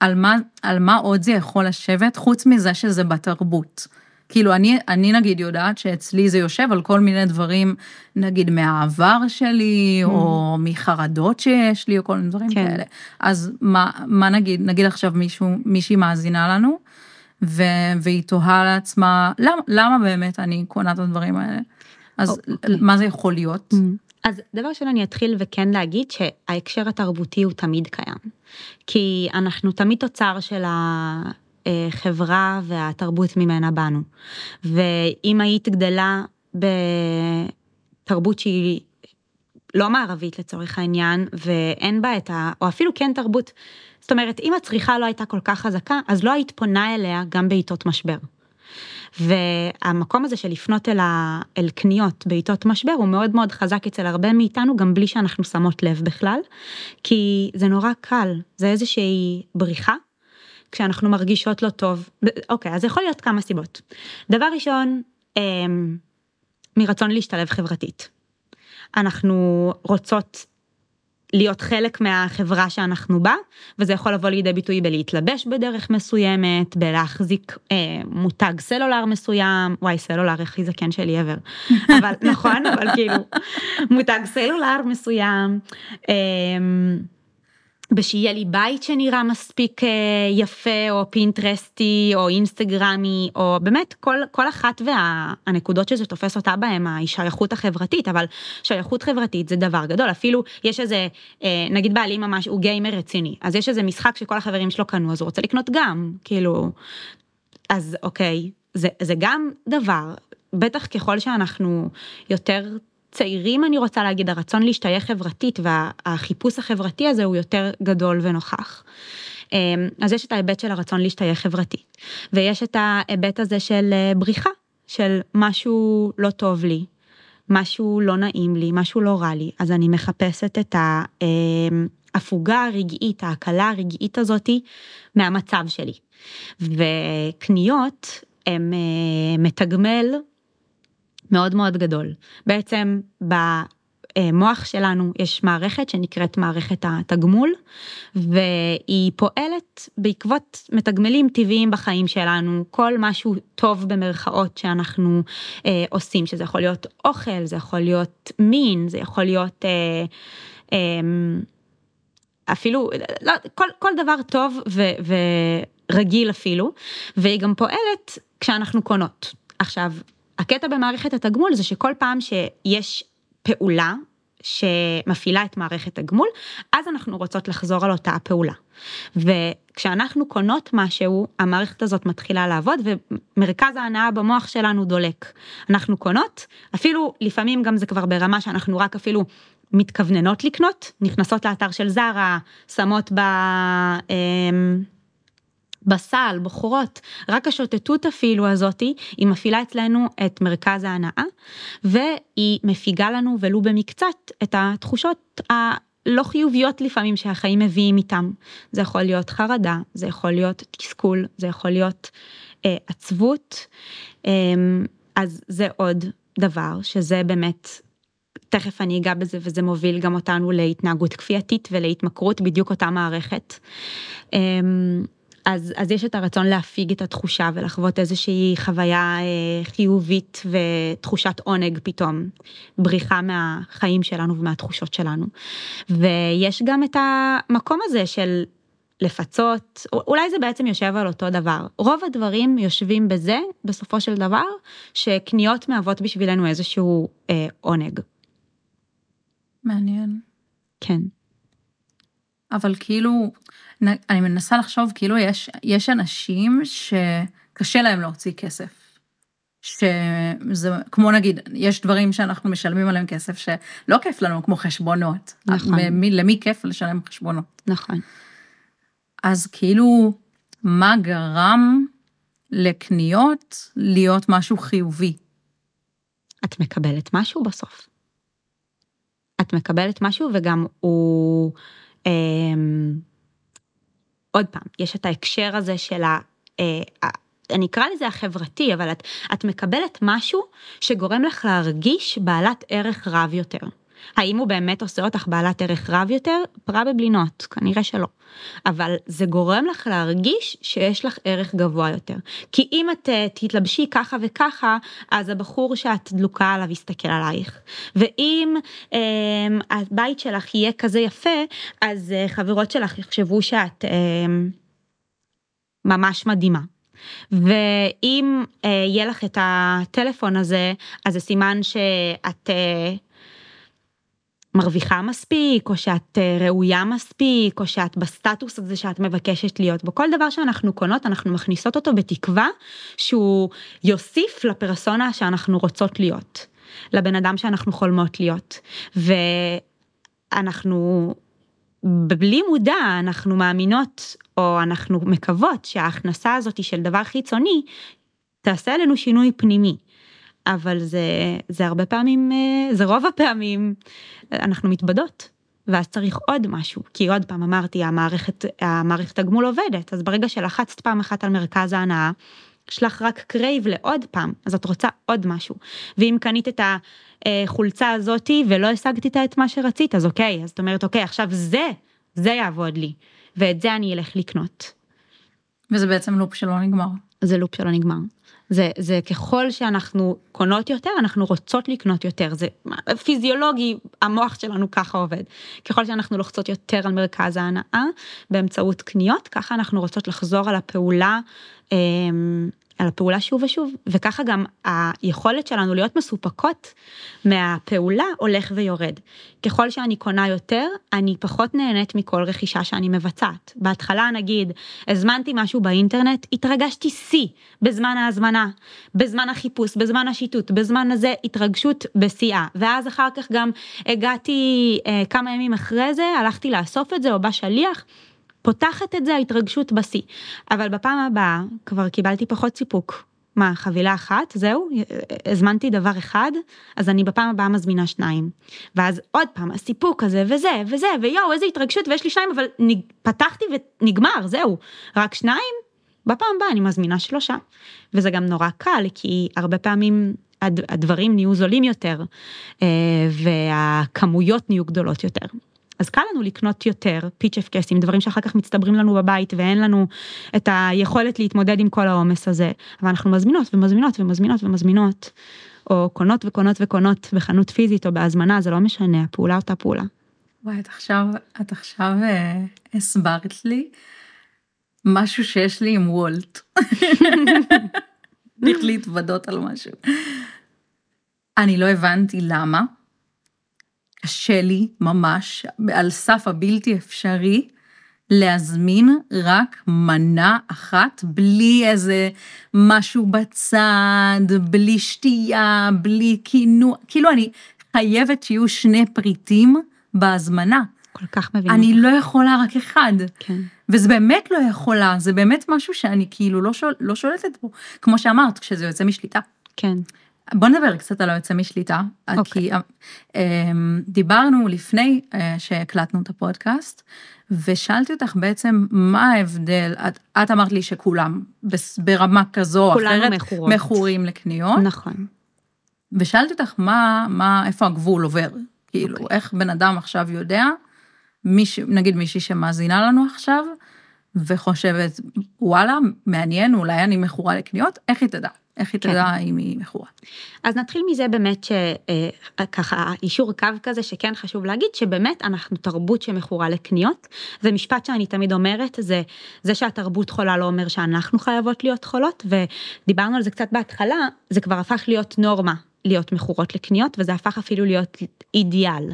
[SPEAKER 1] על מה, על מה עוד זה יכול לשבת, חוץ מזה שזה בתרבות. כאילו, אני, אני נגיד יודעת שאצלי זה יושב על כל מיני דברים, נגיד מהעבר שלי, mm. או מחרדות שיש לי, או כל מיני דברים כן. כאלה. אז מה, מה נגיד, נגיד עכשיו מישהו, מישהי מאזינה לנו, ו- והיא תוהה לעצמה, למה, למה באמת אני קונה את הדברים האלה? אז okay. אוקיי. מה זה יכול להיות? Mm-hmm.
[SPEAKER 2] אז דבר ראשון אני אתחיל וכן להגיד שההקשר התרבותי הוא תמיד קיים. כי אנחנו תמיד תוצר של החברה והתרבות ממנה באנו. ואם היית גדלה בתרבות שהיא לא מערבית לצורך העניין, ואין בה את ה... או אפילו כן תרבות זאת אומרת, אם הצריכה לא הייתה כל כך חזקה, אז לא היית פונה אליה גם בעיתות משבר. והמקום הזה של לפנות אל, ה... אל קניות בעיתות משבר הוא מאוד מאוד חזק אצל הרבה מאיתנו, גם בלי שאנחנו שמות לב בכלל, כי זה נורא קל, זה איזושהי בריחה, כשאנחנו מרגישות לא טוב. אוקיי, אז יכול להיות כמה סיבות. דבר ראשון, אמ, מרצון להשתלב חברתית. אנחנו רוצות להיות חלק מהחברה שאנחנו בה, וזה יכול לבוא לידי ביטוי בלהתלבש בדרך מסוימת, בלהחזיק אה, מותג סלולר מסוים, וואי סלולר הכי זקן שלי ever, אבל נכון, אבל כאילו מותג סלולר מסוים. אה, בשיהיה לי בית שנראה מספיק אה, יפה או פינטרסטי או אינסטגרמי או באמת כל, כל אחת והנקודות שזה תופס אותה בהם השייכות החברתית אבל שייכות חברתית זה דבר גדול. אפילו יש איזה אה, נגיד בעלי ממש הוא גיימר רציני אז יש איזה משחק שכל החברים שלו קנו אז הוא רוצה לקנות גם כאילו אז אוקיי זה, זה גם דבר. בטח ככל שאנחנו יותר צעירים אני רוצה להגיד, הרצון להשתייך חברתית והחיפוש החברתי הזה הוא יותר גדול ונוכח. אמ, אז יש את ההיבט של הרצון להשתייך חברתי, ויש את ההיבט הזה של אה, בריחה, של משהו לא טוב לי, משהו לא נעים לי, משהו לא רע לי, אז אני מחפשת את ההפוגה הרגעית, ההקלה הרגעית הזאתי מהמצב שלי. וקניות הם אה, מתגמל מאוד מאוד גדול. בעצם במוח שלנו יש מערכת שנקראת מערכת התגמול, והיא פועלת בעקבות מתגמלים טבעיים בחיים שלנו, כל משהו טוב במרכאות שאנחנו אה, עושים, שזה יכול להיות אוכל, זה יכול להיות מין, זה יכול להיות... אה, אה, אפילו, לא, כל, כל דבר טוב ו, ורגיל אפילו, והיא גם פועלת כשאנחנו קונות. עכשיו, הקטע במערכת התגמול זה שכל פעם שיש פעולה שמפעילה את מערכת הגמול, אז אנחנו רוצות לחזור על אותה הפעולה. וכשאנחנו קונות משהו, המערכת הזאת מתחילה לעבוד ומרכז ההנאה במוח שלנו דולק. אנחנו קונות, אפילו לפעמים גם זה כבר ברמה שאנחנו רק אפילו מתכווננות לקנות, נכנסות לאתר של זרה, שמות ב... בסל, בחורות, רק השוטטות אפילו הזאתי, היא מפעילה אצלנו את מרכז ההנאה, והיא מפיגה לנו ולו במקצת את התחושות הלא חיוביות לפעמים שהחיים מביאים איתם. זה יכול להיות חרדה, זה יכול להיות תסכול, זה יכול להיות אה, עצבות, אה, אז זה עוד דבר שזה באמת תכף אני אגע בזה וזה מוביל גם אותנו להתנהגות כפייתית ולהתמכרות בדיוק אותה מערכת. אמ, אז, אז יש את הרצון להפיג את התחושה ולחוות איזושהי חוויה אה, חיובית ותחושת עונג פתאום, בריחה מהחיים שלנו ומהתחושות שלנו. ויש גם את המקום הזה של לפצות, אולי זה בעצם יושב על אותו דבר. רוב הדברים יושבים בזה, בסופו של דבר, שקניות מהוות בשבילנו איזשהו אה, עונג.
[SPEAKER 1] מעניין.
[SPEAKER 2] כן.
[SPEAKER 1] אבל כאילו, אני מנסה לחשוב, כאילו יש, יש אנשים שקשה להם להוציא כסף. שזה כמו נגיד, יש דברים שאנחנו משלמים עליהם כסף שלא כיף לנו, כמו חשבונות.
[SPEAKER 2] נכון.
[SPEAKER 1] מי, למי כיף לשלם חשבונות?
[SPEAKER 2] נכון.
[SPEAKER 1] אז כאילו, מה גרם לקניות להיות משהו חיובי?
[SPEAKER 2] את מקבלת משהו בסוף. את מקבלת משהו וגם הוא... אה, עוד פעם, יש את ההקשר הזה של ה... אה, אני אקרא לזה החברתי, אבל את, את מקבלת משהו שגורם לך להרגיש בעלת ערך רב יותר. האם הוא באמת עושה אותך בעלת ערך רב יותר? פראבלי נוט, כנראה שלא. אבל זה גורם לך להרגיש שיש לך ערך גבוה יותר. כי אם את אה, תתלבשי ככה וככה, אז הבחור שאת דלוקה עליו יסתכל עלייך. ואם אה, הבית שלך יהיה כזה יפה, אז אה, חברות שלך יחשבו שאת אה, ממש מדהימה. ואם אה, יהיה לך את הטלפון הזה, אז זה סימן שאת אה, מרוויחה מספיק, או שאת אה, ראויה מספיק, או שאת בסטטוס הזה שאת מבקשת להיות בו. כל דבר שאנחנו קונות, אנחנו מכניסות אותו בתקווה שהוא יוסיף לפרסונה שאנחנו רוצות להיות, לבן אדם שאנחנו חולמות להיות. ואנחנו, בלי מודע, אנחנו מאמינות, או אנחנו מקוות שההכנסה הזאת של דבר חיצוני, תעשה עלינו שינוי פנימי. אבל זה, זה הרבה פעמים, אה, זה רוב הפעמים, אנחנו מתבדות. ואז צריך עוד משהו, כי עוד פעם אמרתי, המערכת, המערכת הגמול עובדת, אז ברגע שלחצת פעם אחת על מרכז ההנאה, יש לך רק crave לעוד פעם, אז את רוצה עוד משהו. ואם קנית את החולצה הזאתי ולא השגת איתה את מה שרצית, אז אוקיי, אז את אומרת, אוקיי, עכשיו זה, זה יעבוד לי, ואת זה אני אלך לקנות.
[SPEAKER 1] וזה בעצם לופ שלא נגמר.
[SPEAKER 2] זה לופ שלא נגמר. זה, זה ככל שאנחנו קונות יותר, אנחנו רוצות לקנות יותר, זה פיזיולוגי, המוח שלנו ככה עובד. ככל שאנחנו לוחצות יותר על מרכז ההנאה באמצעות קניות, ככה אנחנו רוצות לחזור על הפעולה אמ, על הפעולה שוב ושוב, וככה גם היכולת שלנו להיות מסופקות מהפעולה הולך ויורד. ככל שאני קונה יותר, אני פחות נהנית מכל רכישה שאני מבצעת. בהתחלה נגיד, הזמנתי משהו באינטרנט, התרגשתי שיא בזמן ההזמנה, בזמן החיפוש, בזמן השיטוט, בזמן הזה התרגשות בשיאה, ואז אחר כך גם הגעתי אה, כמה ימים אחרי זה, הלכתי לאסוף את זה, או בא שליח. פותחת את זה ההתרגשות בשיא. אבל בפעם הבאה כבר קיבלתי פחות סיפוק, מה, חבילה אחת, זהו, הזמנתי דבר אחד, אז אני בפעם הבאה מזמינה שניים. ואז עוד פעם, הסיפוק הזה, וזה, וזה, ויואו, איזה התרגשות, ויש לי שניים, אבל נג... פתחתי ונגמר, זהו. רק שניים, בפעם הבאה אני מזמינה שלושה. וזה גם נורא קל, כי הרבה פעמים הדברים נהיו זולים יותר, אה, והכמויות נהיו גדולות יותר. אז קל לנו לקנות יותר פיץ' אפקסים, דברים שאחר כך מצטברים לנו בבית ואין לנו את היכולת להתמודד עם כל העומס הזה, אבל אנחנו מזמינות ומזמינות ומזמינות ומזמינות, או קונות וקונות וקונות בחנות פיזית או בהזמנה, זה לא משנה, הפעולה אותה פעולה.
[SPEAKER 1] וואי, את עכשיו, את עכשיו אה, הסברת לי משהו שיש לי עם וולט. צריך להתוודות על משהו. אני לא הבנתי למה. קשה לי ממש, על סף הבלתי אפשרי, להזמין רק מנה אחת, בלי איזה משהו בצד, בלי שתייה, בלי כינוע, כאילו אני חייבת שיהיו שני פריטים בהזמנה.
[SPEAKER 2] כל כך מבינה.
[SPEAKER 1] אני לא יכולה רק אחד.
[SPEAKER 2] כן.
[SPEAKER 1] וזה באמת לא יכולה, זה באמת משהו שאני כאילו לא, שול, לא שולטת בו. כמו שאמרת, כשזה יוצא משליטה.
[SPEAKER 2] כן.
[SPEAKER 1] בוא נדבר קצת על היוצא משליטה, okay.
[SPEAKER 2] אוקיי.
[SPEAKER 1] כי אמ, דיברנו לפני אה, שהקלטנו את הפודקאסט, ושאלתי אותך בעצם מה ההבדל, את, את אמרת לי שכולם ברמה כזו או אחרת,
[SPEAKER 2] מכורות.
[SPEAKER 1] מכורים לקניות.
[SPEAKER 2] נכון.
[SPEAKER 1] ושאלתי אותך מה, מה, איפה הגבול עובר, כאילו, okay.
[SPEAKER 2] אוקיי.
[SPEAKER 1] איך בן אדם עכשיו יודע, מיש, נגיד מישהי שמאזינה לנו עכשיו, וחושבת, וואלה, מעניין, אולי אני מכורה לקניות, איך היא תדע? איך היא תדע כן. אם היא מכורה?
[SPEAKER 2] אז נתחיל מזה באמת שככה אה, אישור קו כזה שכן חשוב להגיד שבאמת אנחנו תרבות שמכורה לקניות. זה משפט שאני תמיד אומרת זה זה שהתרבות חולה לא אומר שאנחנו חייבות להיות חולות ודיברנו על זה קצת בהתחלה זה כבר הפך להיות נורמה להיות מכורות לקניות וזה הפך אפילו להיות אידיאל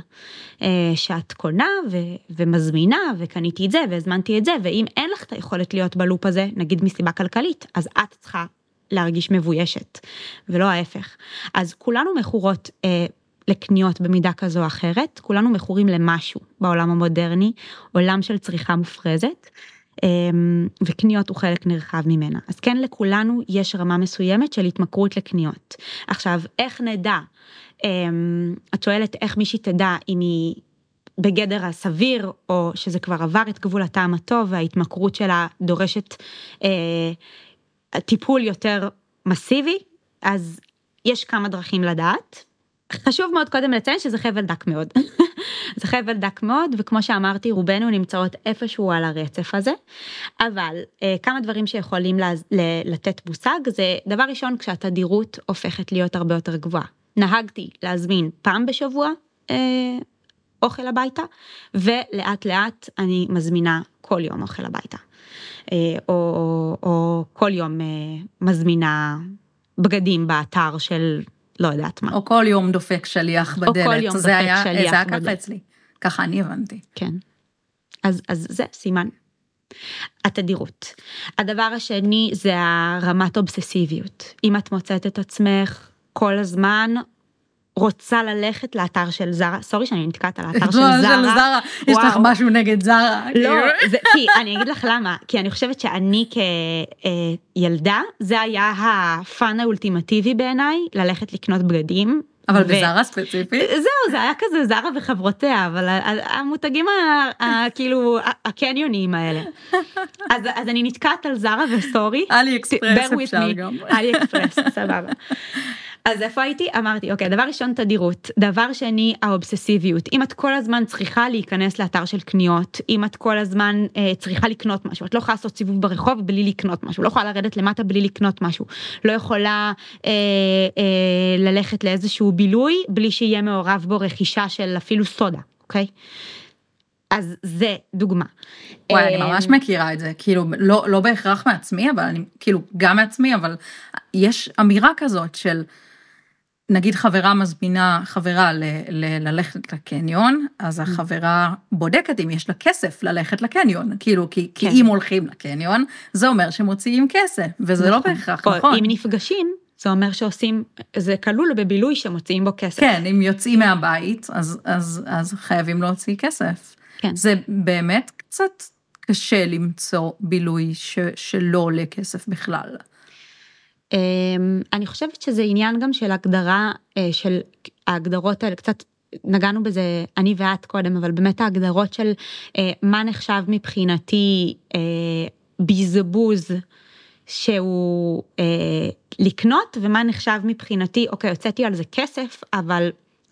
[SPEAKER 2] אה, שאת קונה ו- ומזמינה וקניתי את זה והזמנתי את זה ואם אין לך את היכולת להיות בלופ הזה נגיד מסיבה כלכלית אז את צריכה להרגיש מבוישת, ולא ההפך. אז כולנו מכורות אה, לקניות במידה כזו או אחרת, כולנו מכורים למשהו בעולם המודרני, עולם של צריכה מופרזת. אה, וקניות הוא חלק נרחב ממנה. אז כן לכולנו יש רמה מסוימת של התמכרות לקניות. עכשיו, איך נדע? אה, את שואלת איך מישהי תדע אם היא בגדר הסביר, או שזה כבר עבר את גבול הטעם הטוב וההתמכרות שלה דורשת אה, טיפול יותר מסיבי, אז יש כמה דרכים לדעת. חשוב מאוד קודם לציין שזה חבל דק מאוד. זה חבל דק מאוד, וכמו שאמרתי, רובנו נמצאות איפשהו על הרצף הזה, אבל אה, כמה דברים שיכולים לתת מושג, זה דבר ראשון, כשהתדירות הופכת להיות הרבה יותר גבוהה. נהגתי להזמין פעם בשבוע אה, אוכל הביתה, ולאט לאט אני מזמינה כל יום אוכל הביתה. אה, או, או, או כל יום אה, מזמינה בגדים באתר של לא יודעת מה.
[SPEAKER 1] או כל יום דופק שליח בדלת.
[SPEAKER 2] או כל יום דופק
[SPEAKER 1] היה,
[SPEAKER 2] שליח
[SPEAKER 1] זה היה
[SPEAKER 2] בדלת.
[SPEAKER 1] ככה אצלי. ככה אני הבנתי.
[SPEAKER 2] כן. אז, אז זה סימן. התדירות. הדבר השני זה הרמת אובססיביות. אם את מוצאת את עצמך כל הזמן רוצה ללכת לאתר של זרה, סורי שאני נתקעת על האתר של זרה.
[SPEAKER 1] יש לך. משהו נגד זרה.
[SPEAKER 2] לא,
[SPEAKER 1] כאילו.
[SPEAKER 2] זה, כי אני אגיד לך למה, כי אני חושבת שאני כילדה, זה היה הפאן האולטימטיבי בעיניי, ללכת לקנות בגדים.
[SPEAKER 1] אבל
[SPEAKER 2] ו-
[SPEAKER 1] בזרה ספציפית?
[SPEAKER 2] זהו, זה היה כזה זרה וחברותיה, אבל המותגים כאילו הקניונים האלה. אז, אז אני נתקעת על זרה וסורי.
[SPEAKER 1] אלי אקספרס אפשר. גם.
[SPEAKER 2] אלי אקספרס, סבבה. אז איפה הייתי? אמרתי, אוקיי, דבר ראשון תדירות, דבר שני האובססיביות. אם את כל הזמן צריכה להיכנס לאתר של קניות, אם את כל הזמן אה, צריכה לקנות משהו, את לא יכולה לעשות סיבוב ברחוב בלי לקנות משהו, לא יכולה לרדת למטה בלי לקנות משהו, לא יכולה אה, אה, ללכת לאיזשהו בילוי בלי שיהיה מעורב בו רכישה של אפילו סודה, אוקיי? אז זה דוגמה.
[SPEAKER 1] וואי, אני
[SPEAKER 2] אה,
[SPEAKER 1] ממש מכירה את זה, כאילו, לא, לא בהכרח מעצמי, אבל אני, כאילו, גם מעצמי, אבל יש אמירה כזאת של, נגיד חברה מזמינה חברה ל, ל, ללכת לקניון, אז החברה בודקת אם יש לה כסף ללכת לקניון, כאילו, כי, כי
[SPEAKER 2] כן.
[SPEAKER 1] אם הולכים לקניון, זה אומר שמוציאים כסף, וזה לא
[SPEAKER 2] נכון.
[SPEAKER 1] בהכרח
[SPEAKER 2] או
[SPEAKER 1] נכון.
[SPEAKER 2] אם נפגשים, זה אומר שעושים, זה כלול בבילוי שמוציאים בו כסף.
[SPEAKER 1] כן, אם יוצאים מהבית, אז, אז, אז חייבים להוציא כסף.
[SPEAKER 2] כן.
[SPEAKER 1] זה באמת קצת קשה למצוא בילוי ש, שלא עולה כסף בכלל.
[SPEAKER 2] אמ, אני חושבת שזה עניין גם של הגדרה אה, של ההגדרות האלה קצת נגענו בזה אני ואת קודם אבל באמת ההגדרות של אה, מה נחשב מבחינתי אה, בזבוז שהוא לקנות ומה נחשב מבחינתי אוקיי הוצאתי על זה כסף אבל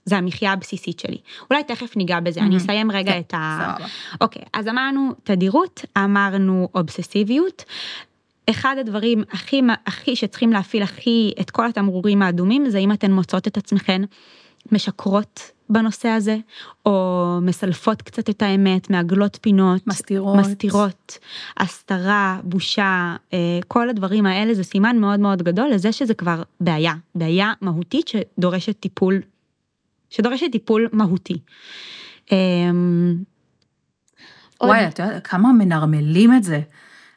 [SPEAKER 2] זה המחיה הבסיסית שלי. אולי תכף ניגע בזה, אני אסיים רגע
[SPEAKER 1] כן,
[SPEAKER 2] את ה... אוקיי, אז אמרנו תדירות, אמרנו אובססיביות. אחד הדברים הכי, הכי שצריכים להפעיל הכי את כל התמרורים האדומים זה אם אתן מוצאות את עצמכן משקרות בנושא הזה, או מסלפות קצת את האמת, מעגלות פינות,
[SPEAKER 1] מסתירות,
[SPEAKER 2] מסתירות, הסתרה, בושה, אה, כל הדברים האלה זה סימן מאוד מאוד גדול לזה שזה כבר בעיה, בעיה מהותית שדורשת טיפול שדורשת טיפול מהותי. אמ,
[SPEAKER 1] וואי, את יודעת כמה מנרמלים את זה.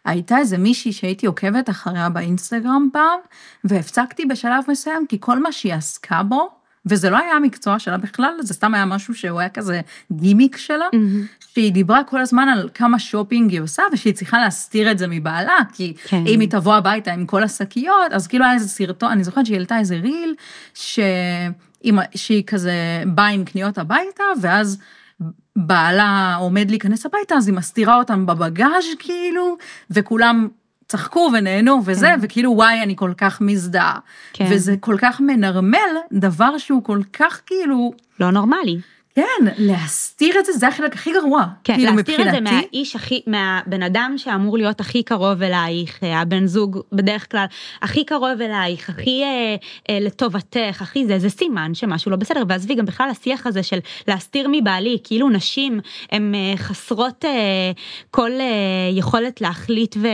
[SPEAKER 1] הייתה איזה מישהי שהייתי עוקבת אחריה באינסטגרם פעם, והפסקתי בשלב מסוים, כי כל מה שהיא עסקה בו, וזה לא היה המקצוע שלה בכלל, זה סתם היה משהו שהוא היה כזה גימיק שלה, mm-hmm. שהיא דיברה כל הזמן על כמה שופינג היא עושה, ושהיא צריכה להסתיר את זה מבעלה, כי כן. אם היא תבוא הביתה עם כל השקיות, אז כאילו היה איזה סרטון, אני זוכרת שהיא העלתה איזה ריל, ש... שהיא כזה באה עם קניות הביתה, ואז בעלה עומד להיכנס הביתה, אז היא מסתירה אותם בבגאז' כאילו, וכולם צחקו ונהנו וזה, כן. וכאילו וואי, אני כל כך מזדהה. כן. וזה כל כך מנרמל דבר שהוא כל כך כאילו...
[SPEAKER 2] לא נורמלי.
[SPEAKER 1] כן, להסתיר את זה, זה החלק הכי גרוע.
[SPEAKER 2] כן, כאילו להסתיר מבחינתי... את זה מהאיש הכי, מהבן אדם שאמור להיות הכי קרוב אלייך, אה, הבן זוג בדרך כלל, הכי קרוב אלייך, הכי אה, אה, לטובתך, הכי זה, זה סימן שמשהו לא בסדר. ועזבי, גם בכלל השיח הזה של להסתיר מבעלי, כאילו נשים הן אה, חסרות אה, כל אה, יכולת להחליט ו,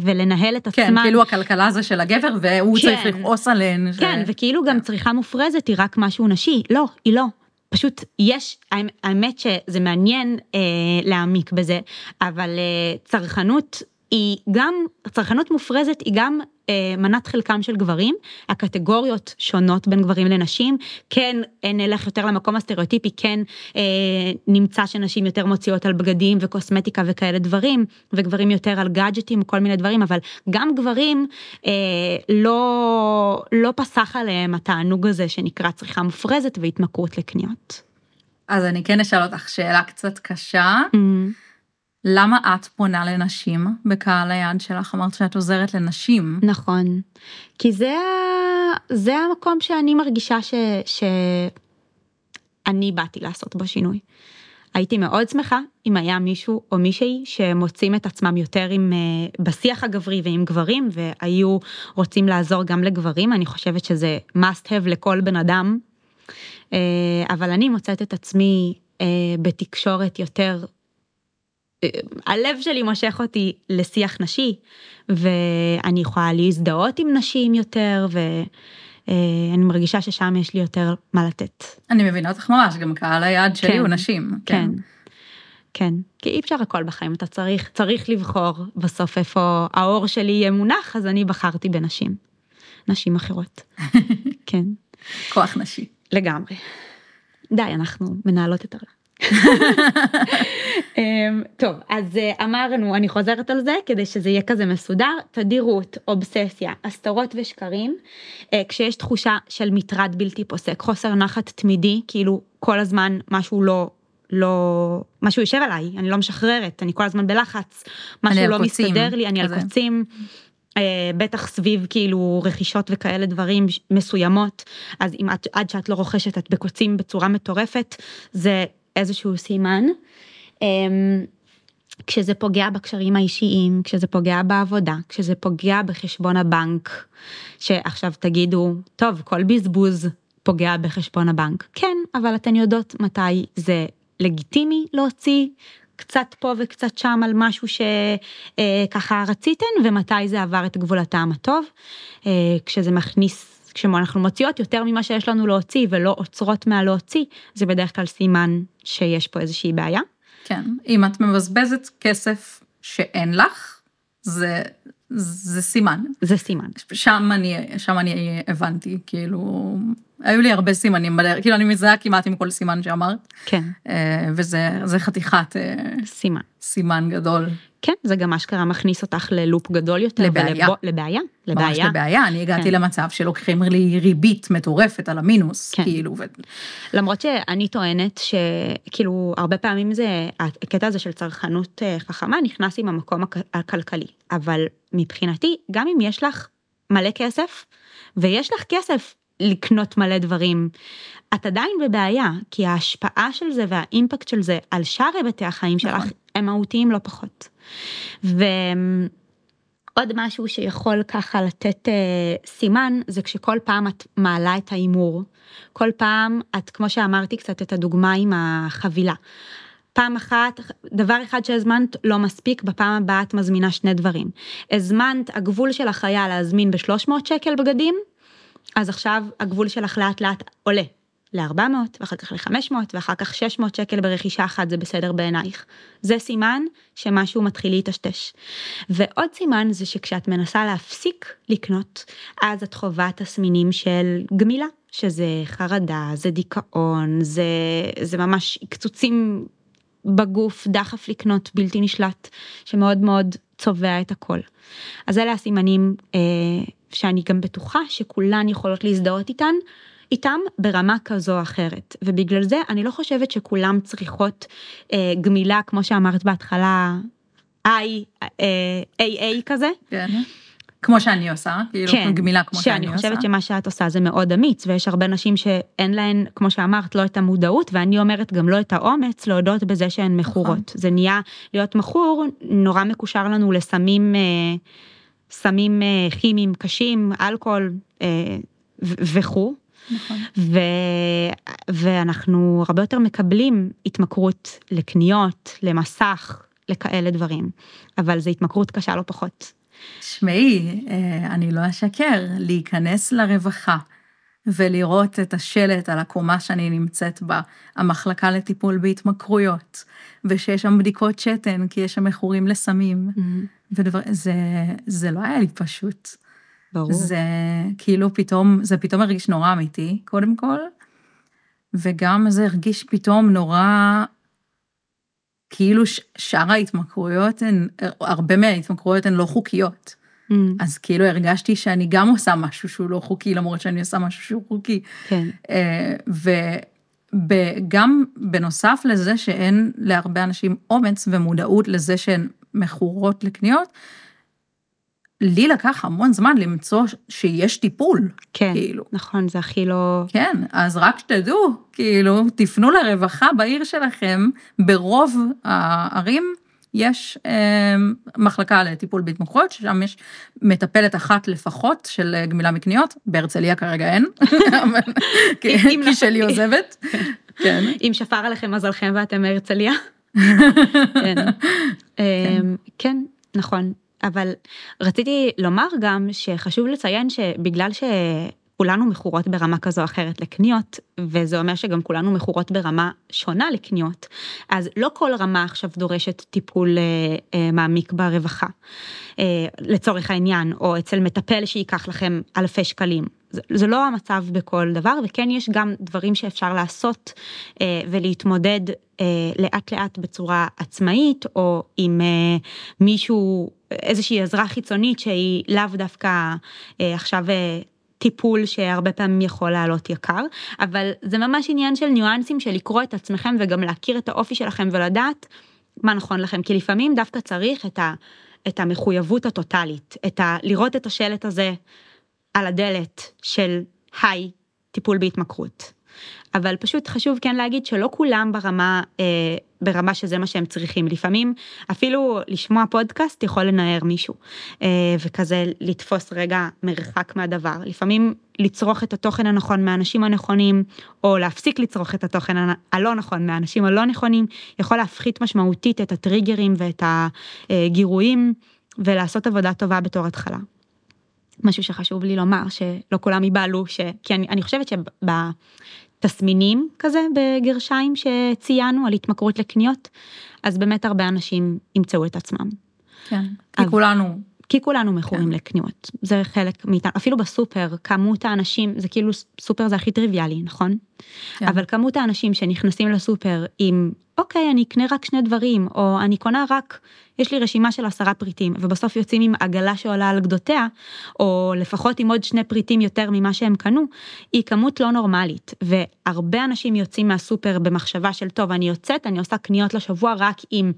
[SPEAKER 2] ולנהל את
[SPEAKER 1] כן,
[SPEAKER 2] עצמן.
[SPEAKER 1] כן, כאילו הכלכלה זה של הגבר, והוא כן. צריך לכעוס עליהן.
[SPEAKER 2] כן, ש... וכאילו גם צריכה מופרזת היא רק משהו נשי. לא, היא לא. פשוט יש, האמת שזה מעניין אה, להעמיק בזה, אבל אה, צרכנות היא גם, צרכנות מופרזת היא גם אה, מנת חלקם של גברים, הקטגוריות שונות בין גברים לנשים, כן נלך יותר למקום הסטריאוטיפי, כן אה, נמצא שנשים יותר מוציאות על בגדים וקוסמטיקה וכאלה דברים, וגברים יותר על גאדג'טים וכל מיני דברים, אבל גם גברים אה, לא, לא פסח עליהם התענוג הזה שנקרא צריכה מופרזת והתמכרות לקניות.
[SPEAKER 1] אז אני כן אשאל אותך שאלה קצת קשה. Mm-hmm. למה את פונה לנשים בקהל היעד שלך? אמרת שאת עוזרת לנשים.
[SPEAKER 2] נכון. כי זה, זה המקום שאני מרגישה ש, שאני באתי לעשות בו שינוי. הייתי מאוד שמחה אם היה מישהו או מישהי שמוצאים את עצמם יותר עם, uh, בשיח הגברי ועם גברים והיו רוצים לעזור גם לגברים, אני חושבת שזה must have לכל בן אדם. Uh, אבל אני מוצאת את עצמי uh, בתקשורת יותר הלב שלי מושך אותי לשיח נשי, ואני יכולה להזדהות עם נשים יותר, ואני מרגישה ששם יש לי יותר מה לתת.
[SPEAKER 1] אני מבינה אותך ממש, גם קהל היעד שלי כן, הוא נשים.
[SPEAKER 2] כן. כן. כן, כי אי אפשר הכל בחיים, אתה צריך, צריך לבחור בסוף איפה האור שלי יהיה מונח, אז אני בחרתי בנשים. נשים אחרות. כן.
[SPEAKER 1] כוח נשי.
[SPEAKER 2] לגמרי. די, אנחנו מנהלות את הרע. אמ, טוב, אז אה, אמרנו, אני חוזרת על זה כדי שזה יהיה כזה מסודר, תדירות, אובססיה, הסתרות ושקרים, אה, כשיש תחושה של מטרד בלתי פוסק, חוסר נחת תמידי, כאילו כל הזמן משהו לא לא, משהו יושב עליי, אני לא משחררת, אני כל הזמן בלחץ, משהו לא קוצים, מסתדר לי, אני על קוצים, אה, בטח סביב כאילו רכישות וכאלה דברים מסוימות, אז אם את, עד שאת לא רוכשת את בקוצים בצורה מטורפת, זה איזשהו סימן. אמ, כשזה פוגע בקשרים האישיים, כשזה פוגע בעבודה, כשזה פוגע בחשבון הבנק, שעכשיו תגידו, טוב, כל בזבוז פוגע בחשבון הבנק. כן, אבל אתן יודעות מתי זה לגיטימי להוציא קצת פה וקצת שם על משהו שככה אה, רציתן, ומתי זה עבר את גבול הטעם הטוב, אה, כשזה מכניס כשאנחנו מוציאות יותר ממה שיש לנו להוציא ולא עוצרות מהלהוציא, זה בדרך כלל סימן שיש פה איזושהי בעיה.
[SPEAKER 1] כן, אם את מבזבזת כסף שאין לך, זה, זה סימן.
[SPEAKER 2] זה סימן.
[SPEAKER 1] שם אני, שם אני הבנתי, כאילו, היו לי הרבה סימנים בדרך, כאילו אני מזהה כמעט עם כל סימן שאמרת.
[SPEAKER 2] כן.
[SPEAKER 1] אה, וזה זה חתיכת אה,
[SPEAKER 2] סימן.
[SPEAKER 1] סימן גדול.
[SPEAKER 2] כן, זה גם אשכרה מכניס אותך ללופ גדול יותר.
[SPEAKER 1] לבעיה.
[SPEAKER 2] ולבו- לבעיה.
[SPEAKER 1] ממש
[SPEAKER 2] לבעיה.
[SPEAKER 1] לבעיה, אני הגעתי
[SPEAKER 2] כן.
[SPEAKER 1] למצב שלוקחים לי ריבית מטורפת על המינוס,
[SPEAKER 2] כן.
[SPEAKER 1] כאילו, ו...
[SPEAKER 2] למרות שאני טוענת שכאילו הרבה פעמים זה הקטע הזה של צרכנות אה, חכמה נכנס עם המקום הכ- הכלכלי אבל מבחינתי גם אם יש לך מלא כסף ויש לך כסף לקנות מלא דברים את עדיין בבעיה כי ההשפעה של זה והאימפקט של זה על שאר היבטי החיים שלך
[SPEAKER 1] נכון.
[SPEAKER 2] הם מהותיים לא פחות. ועוד משהו שיכול ככה לתת אה, סימן זה כשכל פעם את מעלה את ההימור כל פעם את כמו שאמרתי קצת את הדוגמה עם החבילה. פעם אחת דבר אחד שהזמנת לא מספיק בפעם הבאה את מזמינה שני דברים. הזמנת הגבול שלך היה להזמין ב-300 שקל בגדים אז עכשיו הגבול שלך לאט לאט עולה ל-400 ואחר כך ל-500 ואחר כך 600 שקל ברכישה אחת זה בסדר בעינייך. זה סימן שמשהו מתחיל להיטשטש. ועוד סימן זה שכשאת מנסה להפסיק לקנות אז את חווה תסמינים של גמילה שזה חרדה זה דיכאון זה זה ממש קצוצים בגוף דחף לקנות בלתי נשלט שמאוד מאוד צובע את הכל. אז אלה הסימנים אה, שאני גם בטוחה שכולן יכולות להזדהות איתן. איתם ברמה כזו או אחרת ובגלל זה אני לא חושבת שכולם צריכות אה, גמילה כמו שאמרת בהתחלה I, אה, AA כזה.
[SPEAKER 1] כן. כמו שאני עושה, כאילו, גמילה כמו שאני,
[SPEAKER 2] שאני
[SPEAKER 1] עושה.
[SPEAKER 2] חושבת שמה שאת עושה זה מאוד אמיץ ויש הרבה נשים שאין להן כמו שאמרת לא את המודעות ואני אומרת גם לא את האומץ להודות בזה שהן מכורות זה נהיה להיות מכור נורא מקושר לנו לסמים אה, סמים אה, כימיים קשים אלכוהול אה, וכו'.
[SPEAKER 1] נכון.
[SPEAKER 2] ו... ואנחנו הרבה יותר מקבלים התמכרות לקניות, למסך, לכאלה דברים, אבל זו התמכרות קשה לא פחות.
[SPEAKER 1] שמעי, אה, אני לא אשקר, להיכנס לרווחה ולראות את השלט על הקומה שאני נמצאת בה, המחלקה לטיפול בהתמכרויות, ושיש שם בדיקות שתן, כי יש שם מכורים לסמים, ודבר, זה, זה לא היה לי פשוט.
[SPEAKER 2] ברור.
[SPEAKER 1] זה כאילו פתאום, זה פתאום הרגיש נורא אמיתי, קודם כל, וגם זה הרגיש פתאום נורא, כאילו שאר ההתמכרויות הן, הרבה מההתמכרויות הן לא חוקיות.
[SPEAKER 2] Mm,
[SPEAKER 1] אז כאילו הרגשתי שאני גם עושה משהו שהוא לא חוקי, למרות שאני עושה משהו שהוא חוקי.
[SPEAKER 2] כן,
[SPEAKER 1] אה, וגם בנוסף לזה שאין להרבה אנשים אומץ ומודעות לזה שהן מכורות לקניות, לי לקח המון זמן למצוא שיש טיפול,
[SPEAKER 2] כן,
[SPEAKER 1] כאילו.
[SPEAKER 2] נכון, זה הכי לא...
[SPEAKER 1] כן, אז רק שתדעו, כאילו, תפנו לרווחה בעיר שלכם, ברוב הערים יש אה, מחלקה לטיפול בהתמכרויות, ששם יש מטפלת אחת לפחות של אה, גמילה מקניות, בהרצליה כרגע אין, כי שלי עוזבת. כן.
[SPEAKER 2] אם שפר עליכם מזלכם ואתם מהרצליה. כן. אמ, כן, נכון. אבל רציתי לומר גם שחשוב לציין שבגלל שכולנו מכורות ברמה כזו או אחרת לקניות, וזה אומר שגם כולנו מכורות ברמה שונה לקניות, אז לא כל רמה עכשיו דורשת טיפול אה, אה, מעמיק ברווחה, אה, לצורך העניין, או אצל מטפל שייקח לכם אלפי שקלים. זה, זה לא המצב בכל דבר, וכן יש גם דברים שאפשר לעשות אה, ולהתמודד לאט לאט בצורה עצמאית, או עם אה, מישהו, איזושהי עזרה חיצונית שהיא לאו דווקא אה, עכשיו אה, טיפול שהרבה פעמים יכול לעלות יקר, אבל זה ממש עניין של ניואנסים של לקרוא את עצמכם וגם להכיר את האופי שלכם ולדעת מה נכון לכם, כי לפעמים דווקא צריך את, ה, את המחויבות הטוטלית, את ה, לראות את השלט הזה על הדלת של היי, טיפול בהתמכרות. אבל פשוט חשוב כן להגיד שלא כולם ברמה, אה, ברמה שזה מה שהם צריכים. לפעמים אפילו לשמוע פודקאסט יכול לנער מישהו, אה, וכזה לתפוס רגע מרחק מהדבר. לפעמים לצרוך את התוכן הנכון מהאנשים הנכונים, או להפסיק לצרוך את התוכן הלא נכון מהאנשים הלא נכונים, יכול להפחית משמעותית את הטריגרים ואת הגירויים, ולעשות עבודה טובה בתור התחלה. משהו שחשוב לי לומר שלא כולם ייבהלו ש... כי אני, אני חושבת שבתסמינים כזה בגרשיים שציינו על התמכרות לקניות אז באמת הרבה אנשים ימצאו את עצמם.
[SPEAKER 1] כן, כי כולנו
[SPEAKER 2] כי כולנו מכורים לקניות, זה חלק מאיתנו, אפילו בסופר, כמות האנשים, זה כאילו סופר זה הכי טריוויאלי, נכון?
[SPEAKER 1] כן.
[SPEAKER 2] אבל כמות האנשים שנכנסים לסופר עם, אוקיי, אני אקנה רק שני דברים, או אני קונה רק, יש לי רשימה של עשרה פריטים, ובסוף יוצאים עם עגלה שעולה על גדותיה, או לפחות עם עוד שני פריטים יותר ממה שהם קנו, היא כמות לא נורמלית, והרבה אנשים יוצאים מהסופר במחשבה של, טוב, אני יוצאת, אני עושה קניות לשבוע רק עם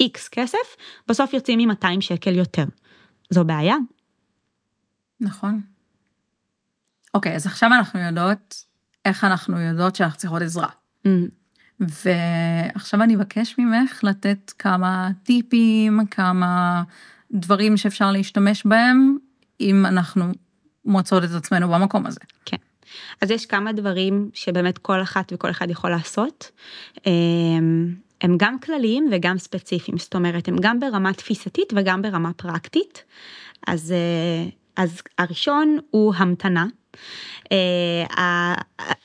[SPEAKER 2] איקס כסף, בסוף יוצאים עם 200 שקל יותר. זו בעיה.
[SPEAKER 1] נכון. אוקיי, אז עכשיו אנחנו יודעות איך אנחנו יודעות שאנחנו צריכות עזרה.
[SPEAKER 2] Mm,
[SPEAKER 1] ועכשיו אני אבקש ממך לתת כמה טיפים, כמה דברים שאפשר להשתמש בהם, אם אנחנו מוצאות את עצמנו במקום הזה.
[SPEAKER 2] כן. אז יש כמה דברים שבאמת כל אחת וכל אחד יכול לעשות. הם גם כלליים וגם ספציפיים, זאת אומרת, הם גם ברמה תפיסתית וגם ברמה פרקטית. אז, אה, אז הראשון הוא המתנה. אה,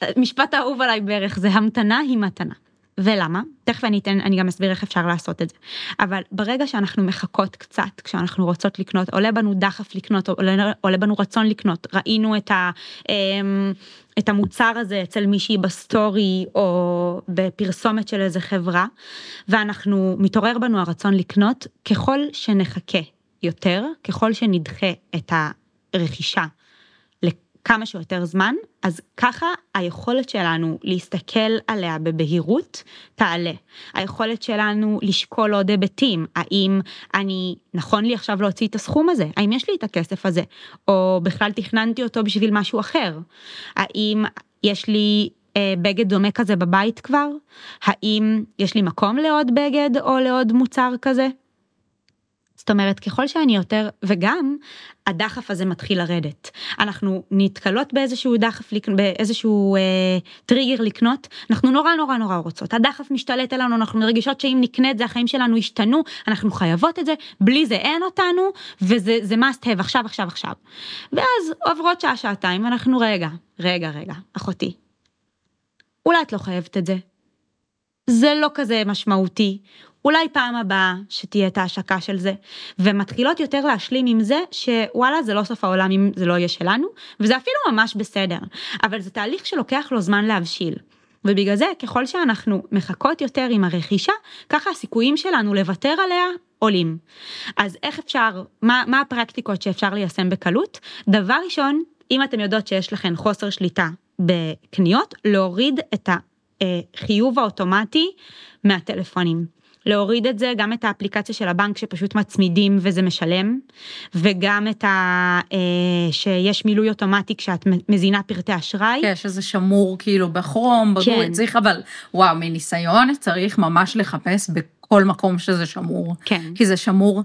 [SPEAKER 2] המשפט האהוב עליי בערך זה המתנה היא מתנה. ולמה? תכף אני אתן, אני גם אסביר איך אפשר לעשות את זה. אבל ברגע שאנחנו מחכות קצת, כשאנחנו רוצות לקנות, עולה בנו דחף לקנות, עולה, עולה בנו רצון לקנות, ראינו את, ה, אמ, את המוצר הזה אצל מישהי בסטורי או בפרסומת של איזה חברה, ואנחנו, מתעורר בנו הרצון לקנות, ככל שנחכה יותר, ככל שנדחה את הרכישה לכמה שיותר זמן, אז ככה היכולת שלנו להסתכל עליה בבהירות תעלה. היכולת שלנו לשקול עוד היבטים, האם אני, נכון לי עכשיו להוציא את הסכום הזה? האם יש לי את הכסף הזה? או בכלל תכננתי אותו בשביל משהו אחר? האם יש לי אה, בגד דומה כזה בבית כבר? האם יש לי מקום לעוד בגד או לעוד מוצר כזה? זאת אומרת, ככל שאני יותר, וגם הדחף הזה מתחיל לרדת. אנחנו נתקלות באיזשהו דחף, באיזשהו אה, טריגר לקנות, אנחנו נורא נורא נורא רוצות. הדחף משתלט עלינו, אנחנו מרגישות שאם נקנה את זה, החיים שלנו ישתנו, אנחנו חייבות את זה, בלי זה אין אותנו, וזה זה must have עכשיו, עכשיו, עכשיו. ואז עוברות שעה, שעתיים, ואנחנו רגע, רגע, רגע, אחותי, אולי את לא חייבת את זה. זה לא כזה משמעותי, אולי פעם הבאה שתהיה את ההשקה של זה, ומתחילות יותר להשלים עם זה שוואלה זה לא סוף העולם אם זה לא יהיה שלנו, וזה אפילו ממש בסדר, אבל זה תהליך שלוקח לו זמן להבשיל. ובגלל זה ככל שאנחנו מחכות יותר עם הרכישה, ככה הסיכויים שלנו לוותר עליה עולים. אז איך אפשר, מה, מה הפרקטיקות שאפשר ליישם בקלות? דבר ראשון, אם אתם יודעות שיש לכם חוסר שליטה בקניות, להוריד את החיוב האוטומטי מהטלפונים. להוריד את זה, גם את האפליקציה של הבנק שפשוט מצמידים וזה משלם, וגם את ה... אה, שיש מילוי אוטומטי כשאת מזינה פרטי אשראי.
[SPEAKER 1] כן, שזה שמור כאילו בכרום, בגור,
[SPEAKER 2] כן.
[SPEAKER 1] צריך אבל, וואו, מניסיון צריך ממש לחפש בכל מקום שזה שמור.
[SPEAKER 2] כן.
[SPEAKER 1] כי זה שמור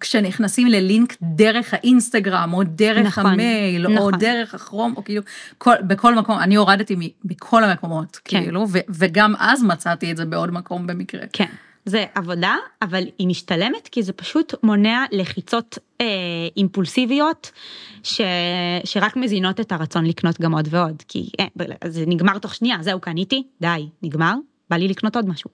[SPEAKER 1] כשנכנסים ללינק דרך האינסטגרם, או דרך
[SPEAKER 2] נכון,
[SPEAKER 1] המייל, או
[SPEAKER 2] נכון.
[SPEAKER 1] דרך הכרום, או כאילו, כל, בכל מקום, אני הורדתי מ- בכל המקומות,
[SPEAKER 2] כן.
[SPEAKER 1] כאילו, ו, וגם אז מצאתי את זה בעוד מקום במקרה.
[SPEAKER 2] כן. זה עבודה, אבל היא משתלמת כי זה פשוט מונע לחיצות אה, אימפולסיביות ש, שרק מזינות את הרצון לקנות גם עוד ועוד, כי אה, זה נגמר תוך שנייה, זהו קניתי, די, נגמר, בא לי לקנות עוד משהו.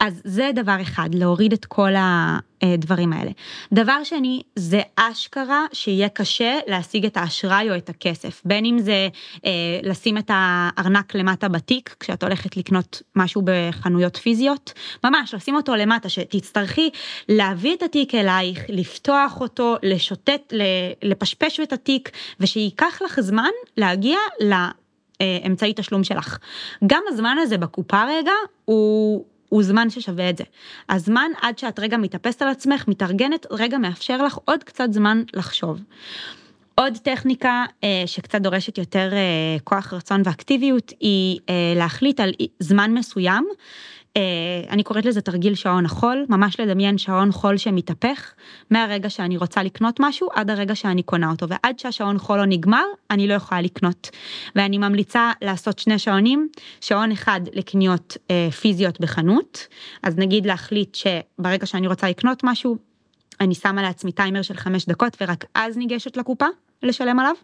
[SPEAKER 2] אז זה דבר אחד, להוריד את כל הדברים האלה. דבר שני, זה אשכרה שיהיה קשה להשיג את האשראי או את הכסף, בין אם זה אה, לשים את הארנק למטה בתיק, כשאת הולכת לקנות משהו בחנויות פיזיות, ממש לשים אותו למטה, שתצטרכי להביא את התיק אלייך, לפתוח אותו, לשוטט, לפשפש את התיק, ושייקח לך זמן להגיע. אמצעי תשלום שלך. גם הזמן הזה בקופה רגע הוא, הוא זמן ששווה את זה. הזמן עד שאת רגע מתאפסת על עצמך, מתארגנת, רגע מאפשר לך עוד קצת זמן לחשוב. עוד טכניקה אה, שקצת דורשת יותר אה, כוח רצון ואקטיביות היא אה, להחליט על זמן מסוים. אה, אני קוראת לזה תרגיל שעון החול, ממש לדמיין שעון חול שמתהפך מהרגע שאני רוצה לקנות משהו עד הרגע שאני קונה אותו, ועד שהשעון חול לא נגמר, אני לא יכולה לקנות. ואני ממליצה לעשות שני שעונים, שעון אחד לקניות אה, פיזיות בחנות, אז נגיד להחליט שברגע שאני רוצה לקנות משהו, אני שמה לעצמי טיימר של חמש דקות ורק אז ניגשת לקופה לשלם עליו.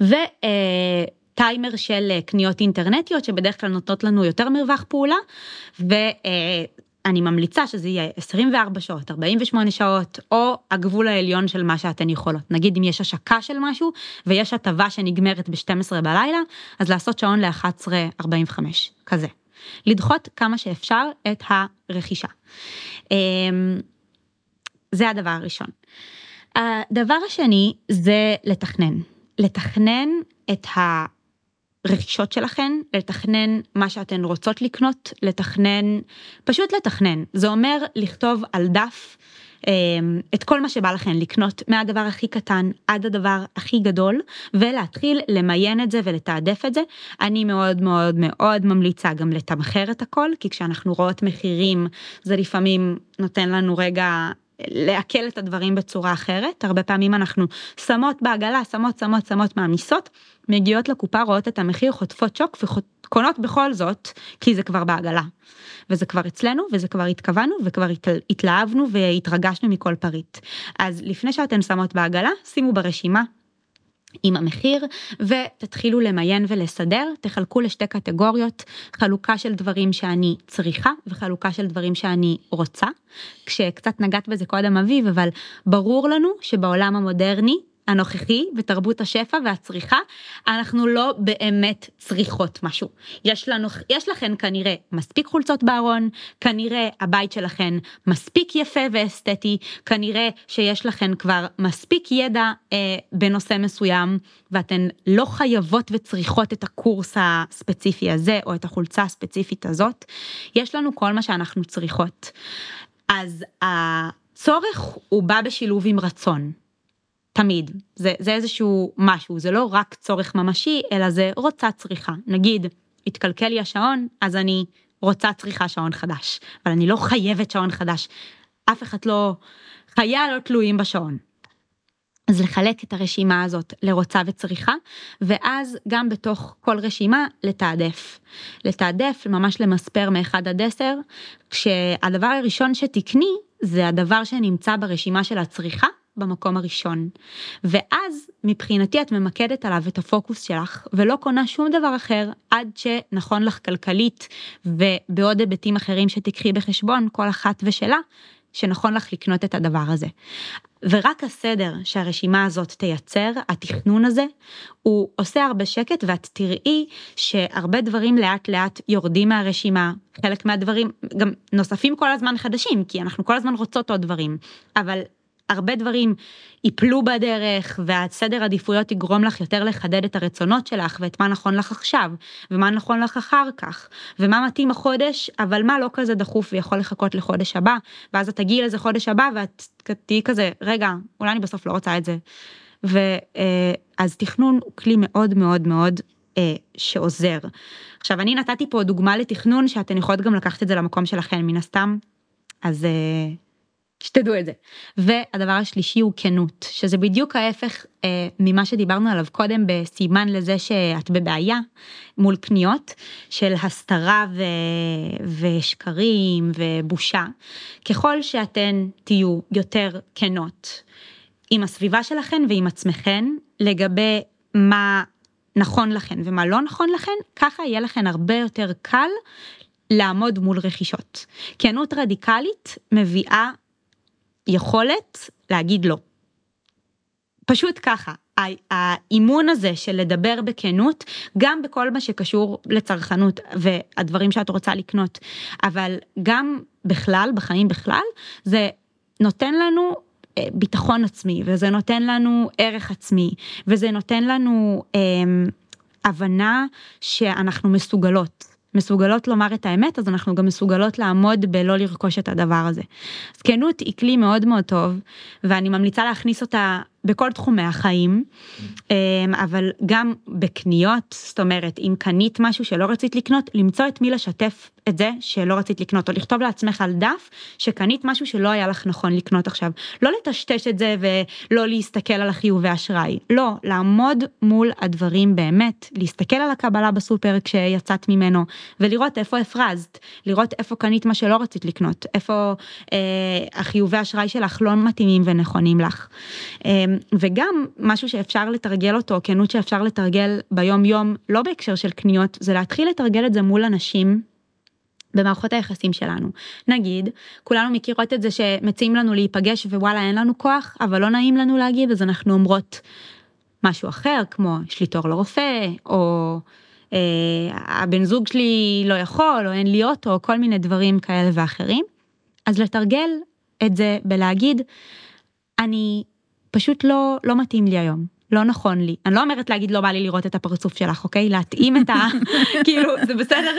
[SPEAKER 2] ו... אה, טיימר של אה, קניות אינטרנטיות שבדרך כלל נותנות לנו יותר מרווח פעולה אני ממליצה שזה יהיה 24 שעות, 48 שעות, או הגבול העליון של מה שאתן יכולות. נגיד אם יש השקה של משהו ויש הטבה שנגמרת ב-12 בלילה, אז לעשות שעון ל-11.45, כזה. לדחות כמה שאפשר את הרכישה. אמ, זה הדבר הראשון. הדבר השני זה לתכנן. לתכנן את ה... רכישות שלכן, לתכנן מה שאתן רוצות לקנות, לתכנן, פשוט לתכנן. זה אומר לכתוב על דף אמ, את כל מה שבא לכן לקנות מהדבר הכי קטן עד הדבר הכי גדול ולהתחיל למיין את זה ולתעדף את זה. אני מאוד מאוד מאוד ממליצה גם לתמחר את הכל כי כשאנחנו רואות מחירים זה לפעמים נותן לנו רגע לעכל את הדברים בצורה אחרת הרבה פעמים אנחנו שמות בעגלה שמות שמות שמות מעמיסות מגיעות לקופה רואות את המחיר חוטפות שוק וקונות בכל זאת כי זה כבר בעגלה. וזה כבר אצלנו וזה כבר התכוונו וכבר התלהבנו והתרגשנו מכל פריט. אז לפני שאתן שמות בעגלה שימו ברשימה עם המחיר ותתחילו למיין ולסדר, תחלקו לשתי קטגוריות, חלוקה של דברים שאני צריכה וחלוקה של דברים שאני רוצה. כשקצת נגעת בזה קודם אביב, אבל ברור לנו שבעולם המודרני הנוכחי בתרבות השפע והצריכה, אנחנו לא באמת צריכות משהו. יש לנו, יש לכן כנראה מספיק חולצות בארון, כנראה הבית שלכן מספיק יפה ואסתטי, כנראה שיש לכן כבר מספיק ידע אה, בנושא מסוים, ואתן לא חייבות וצריכות את הקורס הספציפי הזה, או את החולצה הספציפית הזאת. יש לנו כל מה שאנחנו צריכות. אז הצורך הוא בא בשילוב עם רצון. תמיד זה זה איזשהו משהו זה לא רק צורך ממשי אלא זה רוצה צריכה נגיד התקלקל לי השעון אז אני רוצה צריכה שעון חדש אבל אני לא חייבת שעון חדש אף אחד לא חיי לא תלויים בשעון. אז לחלק את הרשימה הזאת לרוצה וצריכה ואז גם בתוך כל רשימה לתעדף. לתעדף ממש למספר מ-1 עד 10 כשהדבר הראשון שתקני זה הדבר שנמצא ברשימה של הצריכה במקום הראשון. ואז מבחינתי את ממקדת עליו את הפוקוס שלך ולא קונה שום דבר אחר עד שנכון לך כלכלית ובעוד היבטים אחרים שתיקחי בחשבון כל אחת ושלה שנכון לך לקנות את הדבר הזה. ורק הסדר שהרשימה הזאת תייצר, התכנון הזה, הוא עושה הרבה שקט ואת תראי שהרבה דברים לאט לאט יורדים מהרשימה, חלק מהדברים גם נוספים כל הזמן חדשים, כי אנחנו כל הזמן רוצות עוד דברים, אבל הרבה דברים ייפלו בדרך והסדר עדיפויות יגרום לך יותר לחדד את הרצונות שלך ואת מה נכון לך עכשיו ומה נכון לך אחר כך ומה מתאים החודש אבל מה לא כזה דחוף ויכול לחכות לחודש הבא ואז את תגיעי לזה חודש הבא ואת תהיי כזה רגע אולי אני בסוף לא רוצה את זה. ואז תכנון הוא כלי מאוד מאוד מאוד אה, שעוזר. עכשיו אני נתתי פה דוגמה לתכנון שאתן יכולות גם לקחת את זה למקום שלכם מן הסתם אז. אה, שתדעו את זה. והדבר השלישי הוא כנות, שזה בדיוק ההפך אה, ממה שדיברנו עליו קודם בסימן לזה שאת בבעיה מול פניות של הסתרה ו... ושקרים ובושה. ככל שאתן תהיו יותר כנות עם הסביבה שלכן ועם עצמכן לגבי מה נכון לכן ומה לא נכון לכן, ככה יהיה לכן הרבה יותר קל לעמוד מול רכישות. כנות רדיקלית מביאה יכולת להגיד לא. פשוט ככה, האימון הזה של לדבר בכנות, גם בכל מה שקשור לצרכנות והדברים שאת רוצה לקנות, אבל גם בכלל, בחיים בכלל, זה נותן לנו אה, ביטחון עצמי, וזה נותן לנו ערך עצמי, וזה נותן לנו אה, הבנה שאנחנו מסוגלות. מסוגלות לומר את האמת, אז אנחנו גם מסוגלות לעמוד בלא לרכוש את הדבר הזה. אז כנות היא כלי מאוד מאוד טוב, ואני ממליצה להכניס אותה בכל תחומי החיים, אמ, אבל גם בקניות, זאת אומרת, אם קנית משהו שלא רצית לקנות, למצוא את מי לשתף את זה שלא רצית לקנות, או לכתוב לעצמך על דף שקנית משהו שלא היה לך נכון לקנות עכשיו. לא לטשטש את זה ולא להסתכל על החיובי אשראי, לא, לעמוד מול הדברים באמת, להסתכל על הקבלה בסופר כשיצאת ממנו, ולראות איפה הפרזת, לראות איפה קנית מה שלא רצית לקנות, איפה אה, החיובי אשראי שלך לא מתאימים ונכונים לך. אה, וגם משהו שאפשר לתרגל אותו, כנות שאפשר לתרגל ביום יום, לא בהקשר של קניות, זה להתחיל לתרגל את זה מול אנשים. במערכות היחסים שלנו. נגיד, כולנו מכירות את זה שמציעים לנו להיפגש ווואלה אין לנו כוח, אבל לא נעים לנו להגיד, אז אנחנו אומרות משהו אחר, כמו יש לי תור לרופא, או אה, הבן זוג שלי לא יכול, או אין לי אוטו, או כל מיני דברים כאלה ואחרים. אז לתרגל את זה בלהגיד, אני פשוט לא, לא מתאים לי היום. לא נכון לי. אני לא אומרת להגיד לא בא לי לראות את הפרצוף שלך, אוקיי? להתאים את ה... כאילו, זה בסדר,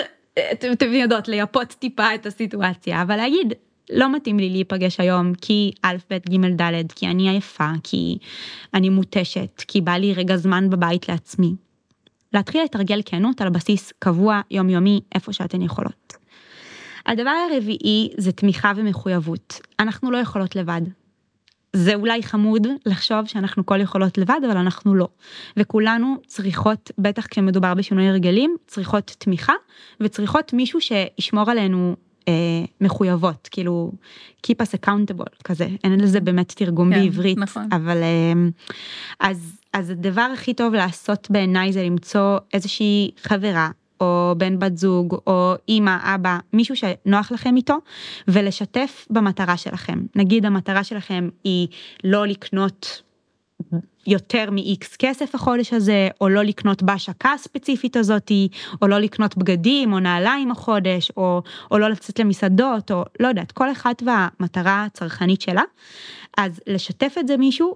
[SPEAKER 2] אתם יודעות, לייפות טיפה את הסיטואציה, אבל להגיד, לא מתאים לי להיפגש היום כי א', ב', ג', ד', כי אני עייפה, כי אני מותשת, כי בא לי רגע זמן בבית לעצמי. להתחיל לתרגל כנות על בסיס קבוע, יומיומי, איפה שאתן יכולות. הדבר הרביעי זה תמיכה ומחויבות. אנחנו לא יכולות לבד. זה אולי חמוד לחשוב שאנחנו כל יכולות לבד, אבל אנחנו לא. וכולנו צריכות, בטח כשמדובר בשינוי הרגלים, צריכות תמיכה, וצריכות מישהו שישמור עלינו אה, מחויבות, כאילו, keep us accountable כזה, אין לזה באמת תרגום כן, בעברית, נכון. אבל אה, אז, אז הדבר הכי טוב לעשות בעיניי זה למצוא איזושהי חברה או בן בת זוג, או אימא, אבא, מישהו שנוח לכם איתו, ולשתף במטרה שלכם. נגיד המטרה שלכם היא לא לקנות יותר מ-X כסף החודש הזה, או לא לקנות בהשקה הספציפית הזאתי, או לא לקנות בגדים או נעליים החודש, או, או לא לצאת למסעדות, או לא יודעת, כל אחת והמטרה הצרכנית שלה. אז לשתף את זה מישהו,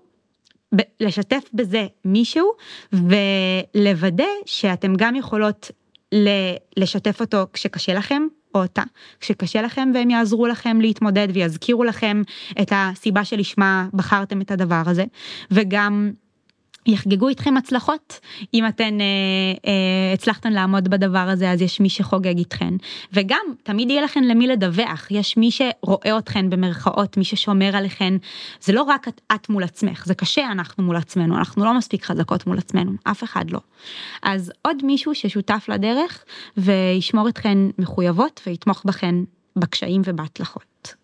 [SPEAKER 2] לשתף בזה מישהו, ולוודא שאתם גם יכולות לשתף אותו כשקשה לכם, או אותה, כשקשה לכם והם יעזרו לכם להתמודד ויזכירו לכם את הסיבה שלשמה בחרתם את הדבר הזה, וגם יחגגו איתכם הצלחות? אם אתן אה, אה, הצלחתן לעמוד בדבר הזה אז יש מי שחוגג איתכן. וגם תמיד יהיה לכן למי לדווח. יש מי שרואה אתכן במרכאות מי ששומר עליכן. זה לא רק את, את מול עצמך זה קשה אנחנו מול עצמנו. אנחנו לא מספיק חזקות מול עצמנו אף אחד לא. אז עוד מישהו ששותף לדרך וישמור אתכן מחויבות ויתמוך בכן בקשיים ובהצלחות.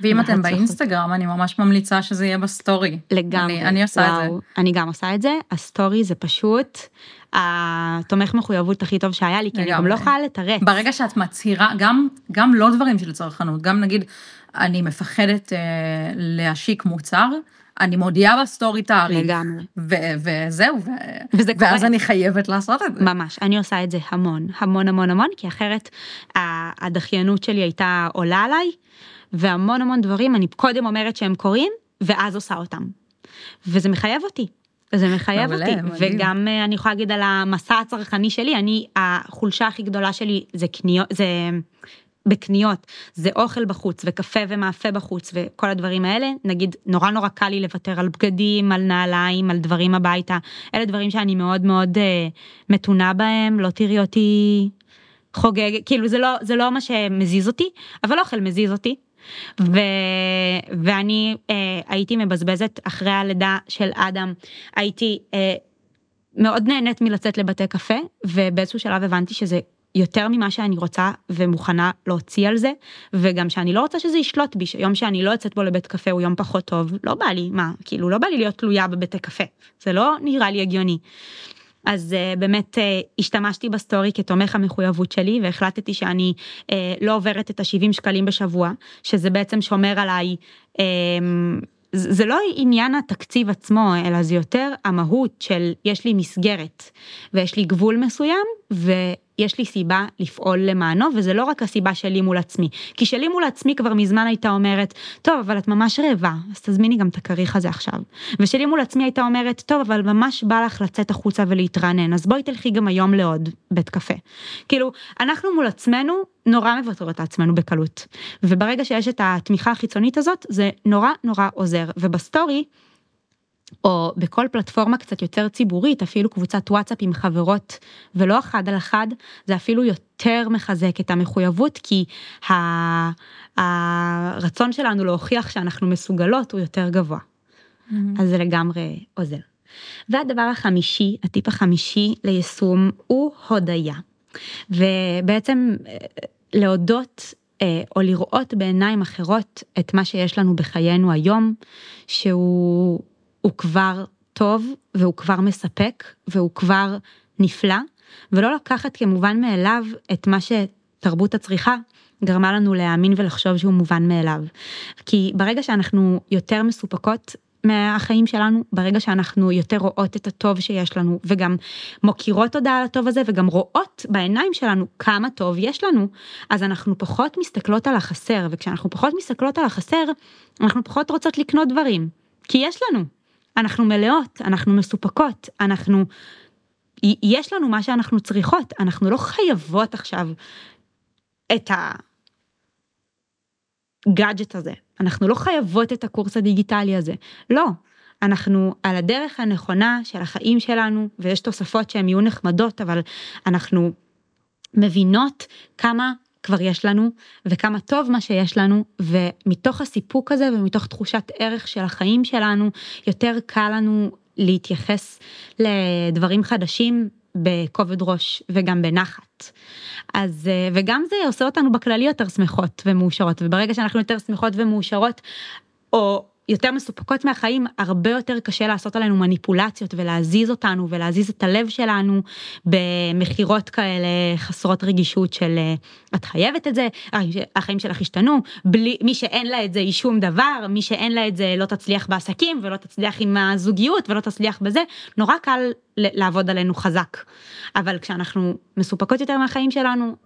[SPEAKER 1] ואם אתם באינסטגרם, אני ממש ממליצה שזה יהיה ב story.
[SPEAKER 2] לגמרי.
[SPEAKER 1] אני, אני עושה וואו, את זה.
[SPEAKER 2] אני גם עושה את זה, ה story זה פשוט התומך מחויבות הכי טוב שהיה לי, כי אני גם לא יכולה לתרץ.
[SPEAKER 1] ברגע שאת מצהירה, גם, גם לא דברים של צרכנות, גם נגיד, אני מפחדת אה, להשיק מוצר, אני מודיעה בסטורי תאריך.
[SPEAKER 2] לגמרי.
[SPEAKER 1] וזהו, ו- וזה ואז קורה. אני חייבת לעשות את זה.
[SPEAKER 2] ממש, אני עושה את זה המון, המון המון המון, כי אחרת הדחיינות שלי הייתה עולה עליי, והמון המון דברים אני קודם אומרת שהם קורים, ואז עושה אותם. וזה מחייב אותי. זה מחייב אותי, מדהים. וגם אה, אני יכולה להגיד על המסע הצרכני שלי, אני, החולשה הכי גדולה שלי זה קניות, זה בקניות, זה אוכל בחוץ וקפה ומאפה בחוץ וכל הדברים האלה, נגיד נורא נורא קל לי לוותר על בגדים, על נעליים, על דברים הביתה, אלה דברים שאני מאוד מאוד אה, מתונה בהם, לא תראי אותי חוגג, כאילו זה לא, זה לא מה שמזיז אותי, אבל אוכל מזיז אותי. ו... ואני אה, הייתי מבזבזת אחרי הלידה של אדם, הייתי אה, מאוד נהנית מלצאת לבתי קפה, ובאיזשהו שלב הבנתי שזה יותר ממה שאני רוצה ומוכנה להוציא על זה, וגם שאני לא רוצה שזה ישלוט בי, שיום שאני לא יוצאת בו לבית קפה הוא יום פחות טוב, לא בא לי, מה, כאילו לא בא לי להיות תלויה בבתי קפה, זה לא נראה לי הגיוני. אז uh, באמת uh, השתמשתי בסטורי כתומך המחויבות שלי והחלטתי שאני uh, לא עוברת את ה-70 שקלים בשבוע, שזה בעצם שומר עליי. Uh, זה לא עניין התקציב עצמו, אלא זה יותר המהות של יש לי מסגרת ויש לי גבול מסוים ויש לי סיבה לפעול למענו, וזה לא רק הסיבה שלי מול עצמי. כי שלי מול עצמי כבר מזמן הייתה אומרת, טוב, אבל את ממש רעבה, אז תזמיני גם את הכריך הזה עכשיו. ושלי מול עצמי הייתה אומרת, טוב, אבל ממש בא לך לצאת החוצה ולהתרענן, אז בואי תלכי גם היום לעוד בית קפה. כאילו, אנחנו מול עצמנו נורא מוותרות לעצמנו בקלות. וברגע שיש את התמיכה החיצונית הזאת, זה נורא נורא עוזר. ובסטורי, או בכל פלטפורמה קצת יותר ציבורית, אפילו קבוצת וואטסאפ עם חברות ולא אחד על אחד, זה אפילו יותר מחזק את המחויבות, כי הרצון שלנו להוכיח שאנחנו מסוגלות הוא יותר גבוה. Mm-hmm. אז זה לגמרי עוזר. והדבר החמישי, הטיפ החמישי ליישום הוא הודיה. ובעצם אה, להודות אה, או לראות בעיניים אחרות את מה שיש לנו בחיינו היום, שהוא הוא כבר טוב והוא כבר מספק והוא כבר נפלא, ולא לקחת כמובן מאליו את מה שתרבות הצריכה גרמה לנו להאמין ולחשוב שהוא מובן מאליו. כי ברגע שאנחנו יותר מסופקות מהחיים שלנו, ברגע שאנחנו יותר רואות את הטוב שיש לנו, וגם מוקירות תודה על הטוב הזה, וגם רואות בעיניים שלנו כמה טוב יש לנו, אז אנחנו פחות מסתכלות על החסר, וכשאנחנו פחות מסתכלות על החסר, אנחנו פחות רוצות לקנות דברים, כי יש לנו. אנחנו מלאות, אנחנו מסופקות, אנחנו... יש לנו מה שאנחנו צריכות, אנחנו לא חייבות עכשיו את הגאדג'ט הזה, אנחנו לא חייבות את הקורס הדיגיטלי הזה, לא, אנחנו על הדרך הנכונה של החיים שלנו, ויש תוספות שהן יהיו נחמדות, אבל אנחנו מבינות כמה כבר יש לנו, וכמה טוב מה שיש לנו, ומתוך הסיפוק הזה ומתוך תחושת ערך של החיים שלנו, יותר קל לנו להתייחס לדברים חדשים בכובד ראש וגם בנחת. אז וגם זה עושה אותנו בכללי יותר שמחות ומאושרות וברגע שאנחנו יותר שמחות ומאושרות או יותר מסופקות מהחיים, הרבה יותר קשה לעשות עלינו מניפולציות ולהזיז אותנו ולהזיז את הלב שלנו במכירות כאלה חסרות רגישות של את חייבת את זה, החיים שלך השתנו, בלי, מי שאין לה את זה היא שום דבר, מי שאין לה את זה לא תצליח בעסקים ולא תצליח עם הזוגיות ולא תצליח בזה, נורא קל לעבוד עלינו חזק. אבל כשאנחנו מסופקות יותר מהחיים שלנו,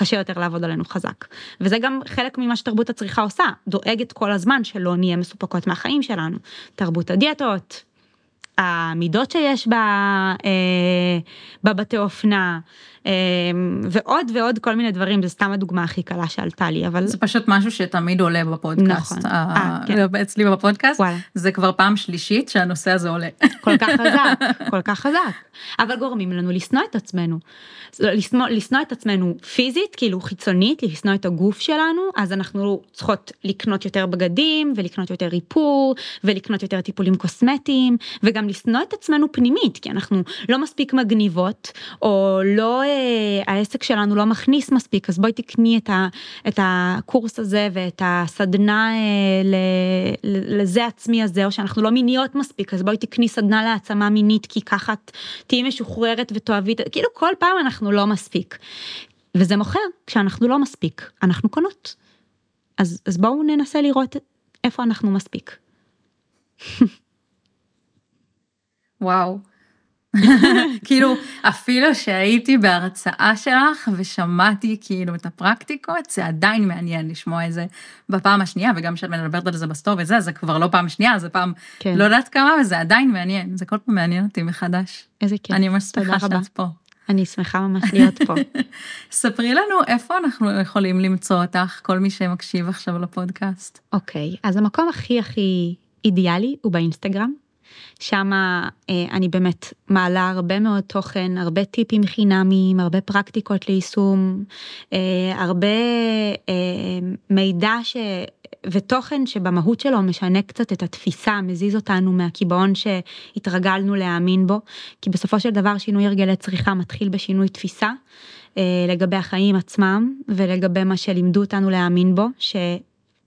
[SPEAKER 2] קשה יותר לעבוד עלינו חזק. וזה גם חלק ממה שתרבות הצריכה עושה, דואגת כל הזמן שלא נהיה מסופקות מהחיים שלנו. תרבות הדיאטות, המידות שיש בה, אה, בבתי אופנה, ועוד ועוד כל מיני דברים, זה סתם הדוגמה הכי קלה שעלתה לי, אבל...
[SPEAKER 1] זה פשוט משהו שתמיד עולה בפודקאסט.
[SPEAKER 2] נכון. 아, אה, כן.
[SPEAKER 1] אצלי בפודקאסט,
[SPEAKER 2] וואלה.
[SPEAKER 1] זה כבר פעם שלישית שהנושא הזה עולה.
[SPEAKER 2] כל כך חזק, כל כך חזק. אבל גורמים לנו לשנוא את עצמנו. לשנוא, לשנוא את עצמנו פיזית, כאילו חיצונית, לשנוא את הגוף שלנו, אז אנחנו צריכות לקנות יותר בגדים, ולקנות יותר איפור, ולקנות יותר טיפולים קוסמטיים, וגם לשנוא את עצמנו פנימית, כי אנחנו לא מספיק מגניבות, או לא, אה, העסק שלנו לא מכניס מספיק, אז בואי תקני את, ה, את הקורס הזה ואת הסדנה אה, ל, לזה עצמי הזה, או שאנחנו לא מיניות מספיק, אז בואי תקני סדנה להעצמה מינית, כי ככה תהיי משוחררת ותאהבי, כאילו כל פעם אנחנו לא מספיק. וזה מוכר כשאנחנו לא מספיק, אנחנו קונות. אז, אז בואו ננסה לראות איפה אנחנו מספיק.
[SPEAKER 1] וואו. כאילו אפילו שהייתי בהרצאה שלך ושמעתי כאילו את הפרקטיקות זה עדיין מעניין לשמוע את זה בפעם השנייה וגם כשאת מדברת על זה בסטור וזה זה כבר לא פעם שנייה זה פעם כן. לא יודעת כמה וזה עדיין מעניין זה כל פעם מעניין אותי מחדש.
[SPEAKER 2] איזה כיף.
[SPEAKER 1] אני ממש שמחה שאת פה.
[SPEAKER 2] אני שמחה ממש להיות פה.
[SPEAKER 1] ספרי לנו איפה אנחנו יכולים למצוא אותך כל מי שמקשיב עכשיו לפודקאסט.
[SPEAKER 2] אוקיי אז המקום הכי הכי אידיאלי הוא באינסטגרם. שם אה, אני באמת מעלה הרבה מאוד תוכן, הרבה טיפים חינמיים, הרבה פרקטיקות ליישום, אה, הרבה אה, מידע ש... ותוכן שבמהות שלו משנה קצת את התפיסה, מזיז אותנו מהקיבעון שהתרגלנו להאמין בו, כי בסופו של דבר שינוי הרגלי צריכה מתחיל בשינוי תפיסה. לגבי החיים עצמם ולגבי מה שלימדו אותנו להאמין בו.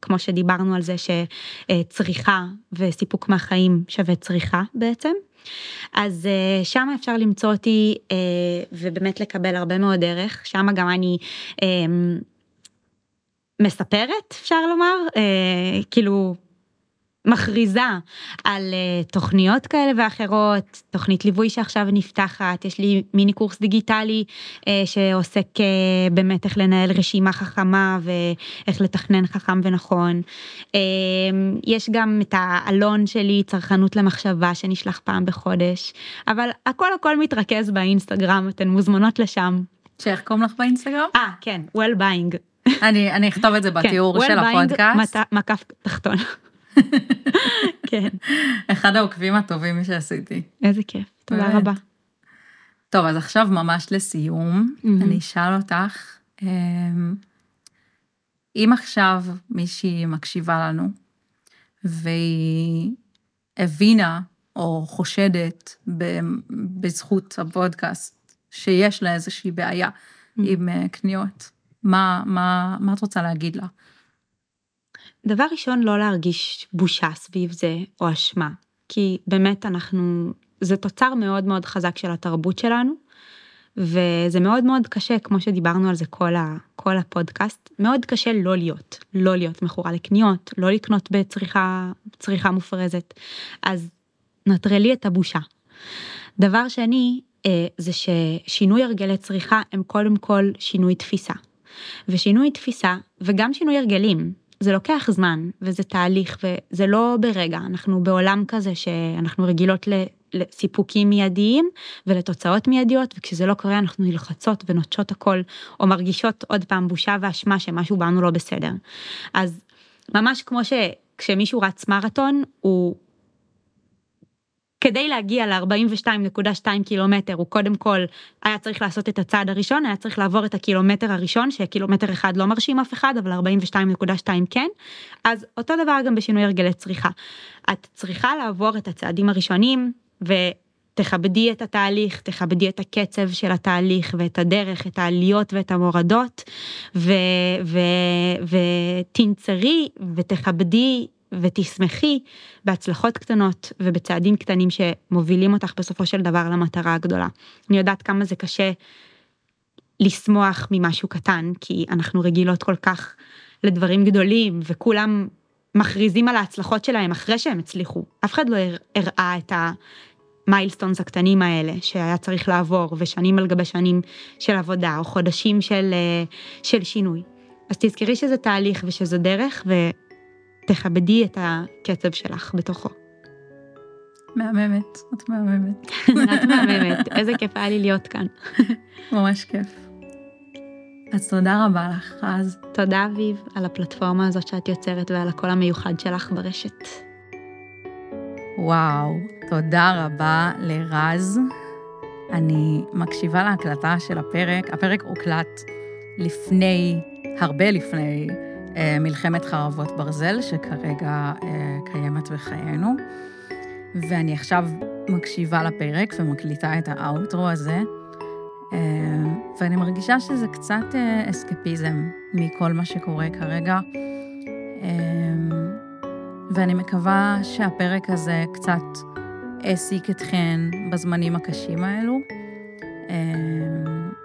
[SPEAKER 2] כמו שדיברנו על זה שצריכה וסיפוק מהחיים שווה צריכה בעצם. אז uh, שם אפשר למצוא אותי uh, ובאמת לקבל הרבה מאוד ערך, שם גם אני uh, מספרת אפשר לומר, כאילו מכריזה על uh, תוכניות כאלה ואחרות, תוכנית ליווי שעכשיו נפתחת, יש לי מיני קורס דיגיטלי uh, שעוסק uh, באמת איך לנהל רשימה חכמה ואיך לתכנן חכם ונכון. Uh, יש גם את העלון שלי, צרכנות למחשבה, שנשלח פעם בחודש, אבל הכל הכל מתרכז באינסטגרם, אתן מוזמנות לשם.
[SPEAKER 1] שאיך קוראים לך באינסטגרם?
[SPEAKER 2] אה, כן, well buying.
[SPEAKER 1] אני, אני אכתוב את זה בתיאור כן, של הפודקאסט.
[SPEAKER 2] מקף תחתון. כן.
[SPEAKER 1] אחד העוקבים הטובים שעשיתי.
[SPEAKER 2] איזה כיף, תודה באמת. רבה.
[SPEAKER 1] טוב, אז עכשיו ממש לסיום, mm-hmm. אני אשאל אותך, אמ, אם עכשיו מישהי מקשיבה לנו, והיא הבינה או חושדת בזכות הפודקאסט, שיש לה איזושהי בעיה mm-hmm. עם אה, קניות, מה, מה, מה את רוצה להגיד לה?
[SPEAKER 2] דבר ראשון, לא להרגיש בושה סביב זה או אשמה, כי באמת אנחנו, זה תוצר מאוד מאוד חזק של התרבות שלנו, וזה מאוד מאוד קשה, כמו שדיברנו על זה כל, ה, כל הפודקאסט, מאוד קשה לא להיות, לא להיות מכורה לקניות, לא לקנות בצריכה צריכה מופרזת. אז נטרלי את הבושה. דבר שני, אה, זה ששינוי הרגלי צריכה הם קודם כל שינוי תפיסה. ושינוי תפיסה וגם שינוי הרגלים זה לוקח זמן וזה תהליך וזה לא ברגע אנחנו בעולם כזה שאנחנו רגילות לסיפוקים מיידיים ולתוצאות מיידיות וכשזה לא קורה אנחנו נלחצות ונוטשות הכל או מרגישות עוד פעם בושה ואשמה שמשהו בנו לא בסדר. אז ממש כמו שכשמישהו רץ מרתון הוא כדי להגיע ל-42.2 קילומטר הוא קודם כל היה צריך לעשות את הצעד הראשון, היה צריך לעבור את הקילומטר הראשון, שקילומטר אחד לא מרשים אף אחד, אבל 42.2 כן. אז אותו דבר גם בשינוי הרגלי צריכה. את צריכה לעבור את הצעדים הראשונים ותכבדי את התהליך, תכבדי את הקצב של התהליך ואת הדרך, את העליות ואת המורדות, ותנצרי ותכבדי ותשמחי בהצלחות קטנות ובצעדים קטנים שמובילים אותך בסופו של דבר למטרה הגדולה. אני יודעת כמה זה קשה לשמוח ממשהו קטן, כי אנחנו רגילות כל כך לדברים גדולים, וכולם מכריזים על ההצלחות שלהם אחרי שהם הצליחו. אף אחד לא הראה את המיילסטונס הקטנים האלה שהיה צריך לעבור, ושנים על גבי שנים של עבודה, או חודשים של, אה, של שינוי. אז תזכרי שזה תהליך ושזה דרך. תכבדי את הקצב שלך בתוכו.
[SPEAKER 1] מהממת, את מהממת.
[SPEAKER 2] את מהממת, איזה כיף היה לי להיות כאן.
[SPEAKER 1] ממש כיף. אז תודה רבה לך, אז.
[SPEAKER 2] תודה, אביב, על הפלטפורמה הזאת שאת יוצרת ועל הקול המיוחד שלך ברשת.
[SPEAKER 1] וואו, תודה רבה לרז. אני מקשיבה להקלטה של הפרק. הפרק הוקלט לפני, הרבה לפני מלחמת חרבות ברזל, שכרגע אה, קיימת בחיינו. ואני עכשיו מקשיבה לפרק ומקליטה את האאוטרו הזה, אה, ואני מרגישה שזה קצת אסקפיזם מכל מה שקורה כרגע. ואני מקווה שהפרק הזה קצת העסיק אתכן בזמנים הקשים האלו.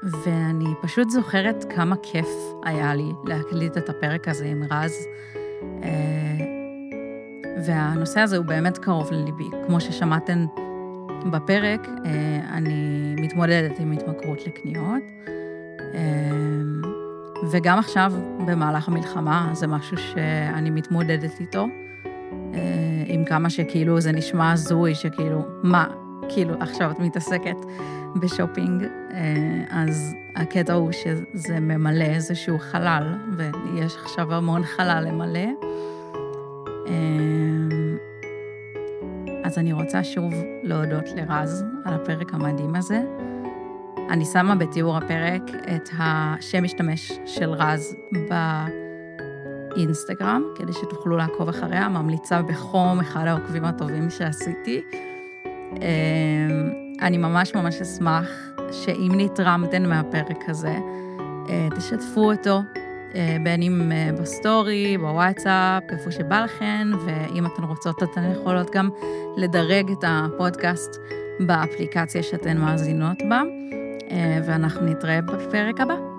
[SPEAKER 1] ואני פשוט זוכרת כמה כיף היה לי להקליט את הפרק הזה עם רז. אה, והנושא הזה הוא באמת קרוב לליבי. כמו ששמעתם בפרק, אה, אני מתמודדת עם התמכרות לקניות. אה, וגם עכשיו, במהלך המלחמה, זה משהו שאני מתמודדת איתו. עם כמה שכאילו זה נשמע הזוי, שכאילו, מה, כאילו עכשיו את מתעסקת בשופינג, אה, אז הקטע הוא שזה ממלא איזשהו חלל, ויש עכשיו המון חלל למלא. אה, אז אני רוצה שוב להודות לרז על הפרק המדהים הזה. אני שמה בתיאור הפרק את השם משתמש של רז באינסטגרם, כדי שתוכלו לעקוב אחריה, ממליצה בחום, אחד העוקבים הטובים שעשיתי. אה, אני ממש ממש אשמח שאם נתרמתן מהפרק הזה, אה, תשתפו אותו, אה, בין אם אה, ב story, בוואטסאפ, איפה שבא לכן, ואם אתן רוצות, אתן יכולות גם לדרג את הפודקאסט באפליקציה שאתן מאזינות בה, ואנחנו נתראה בפרק הבא.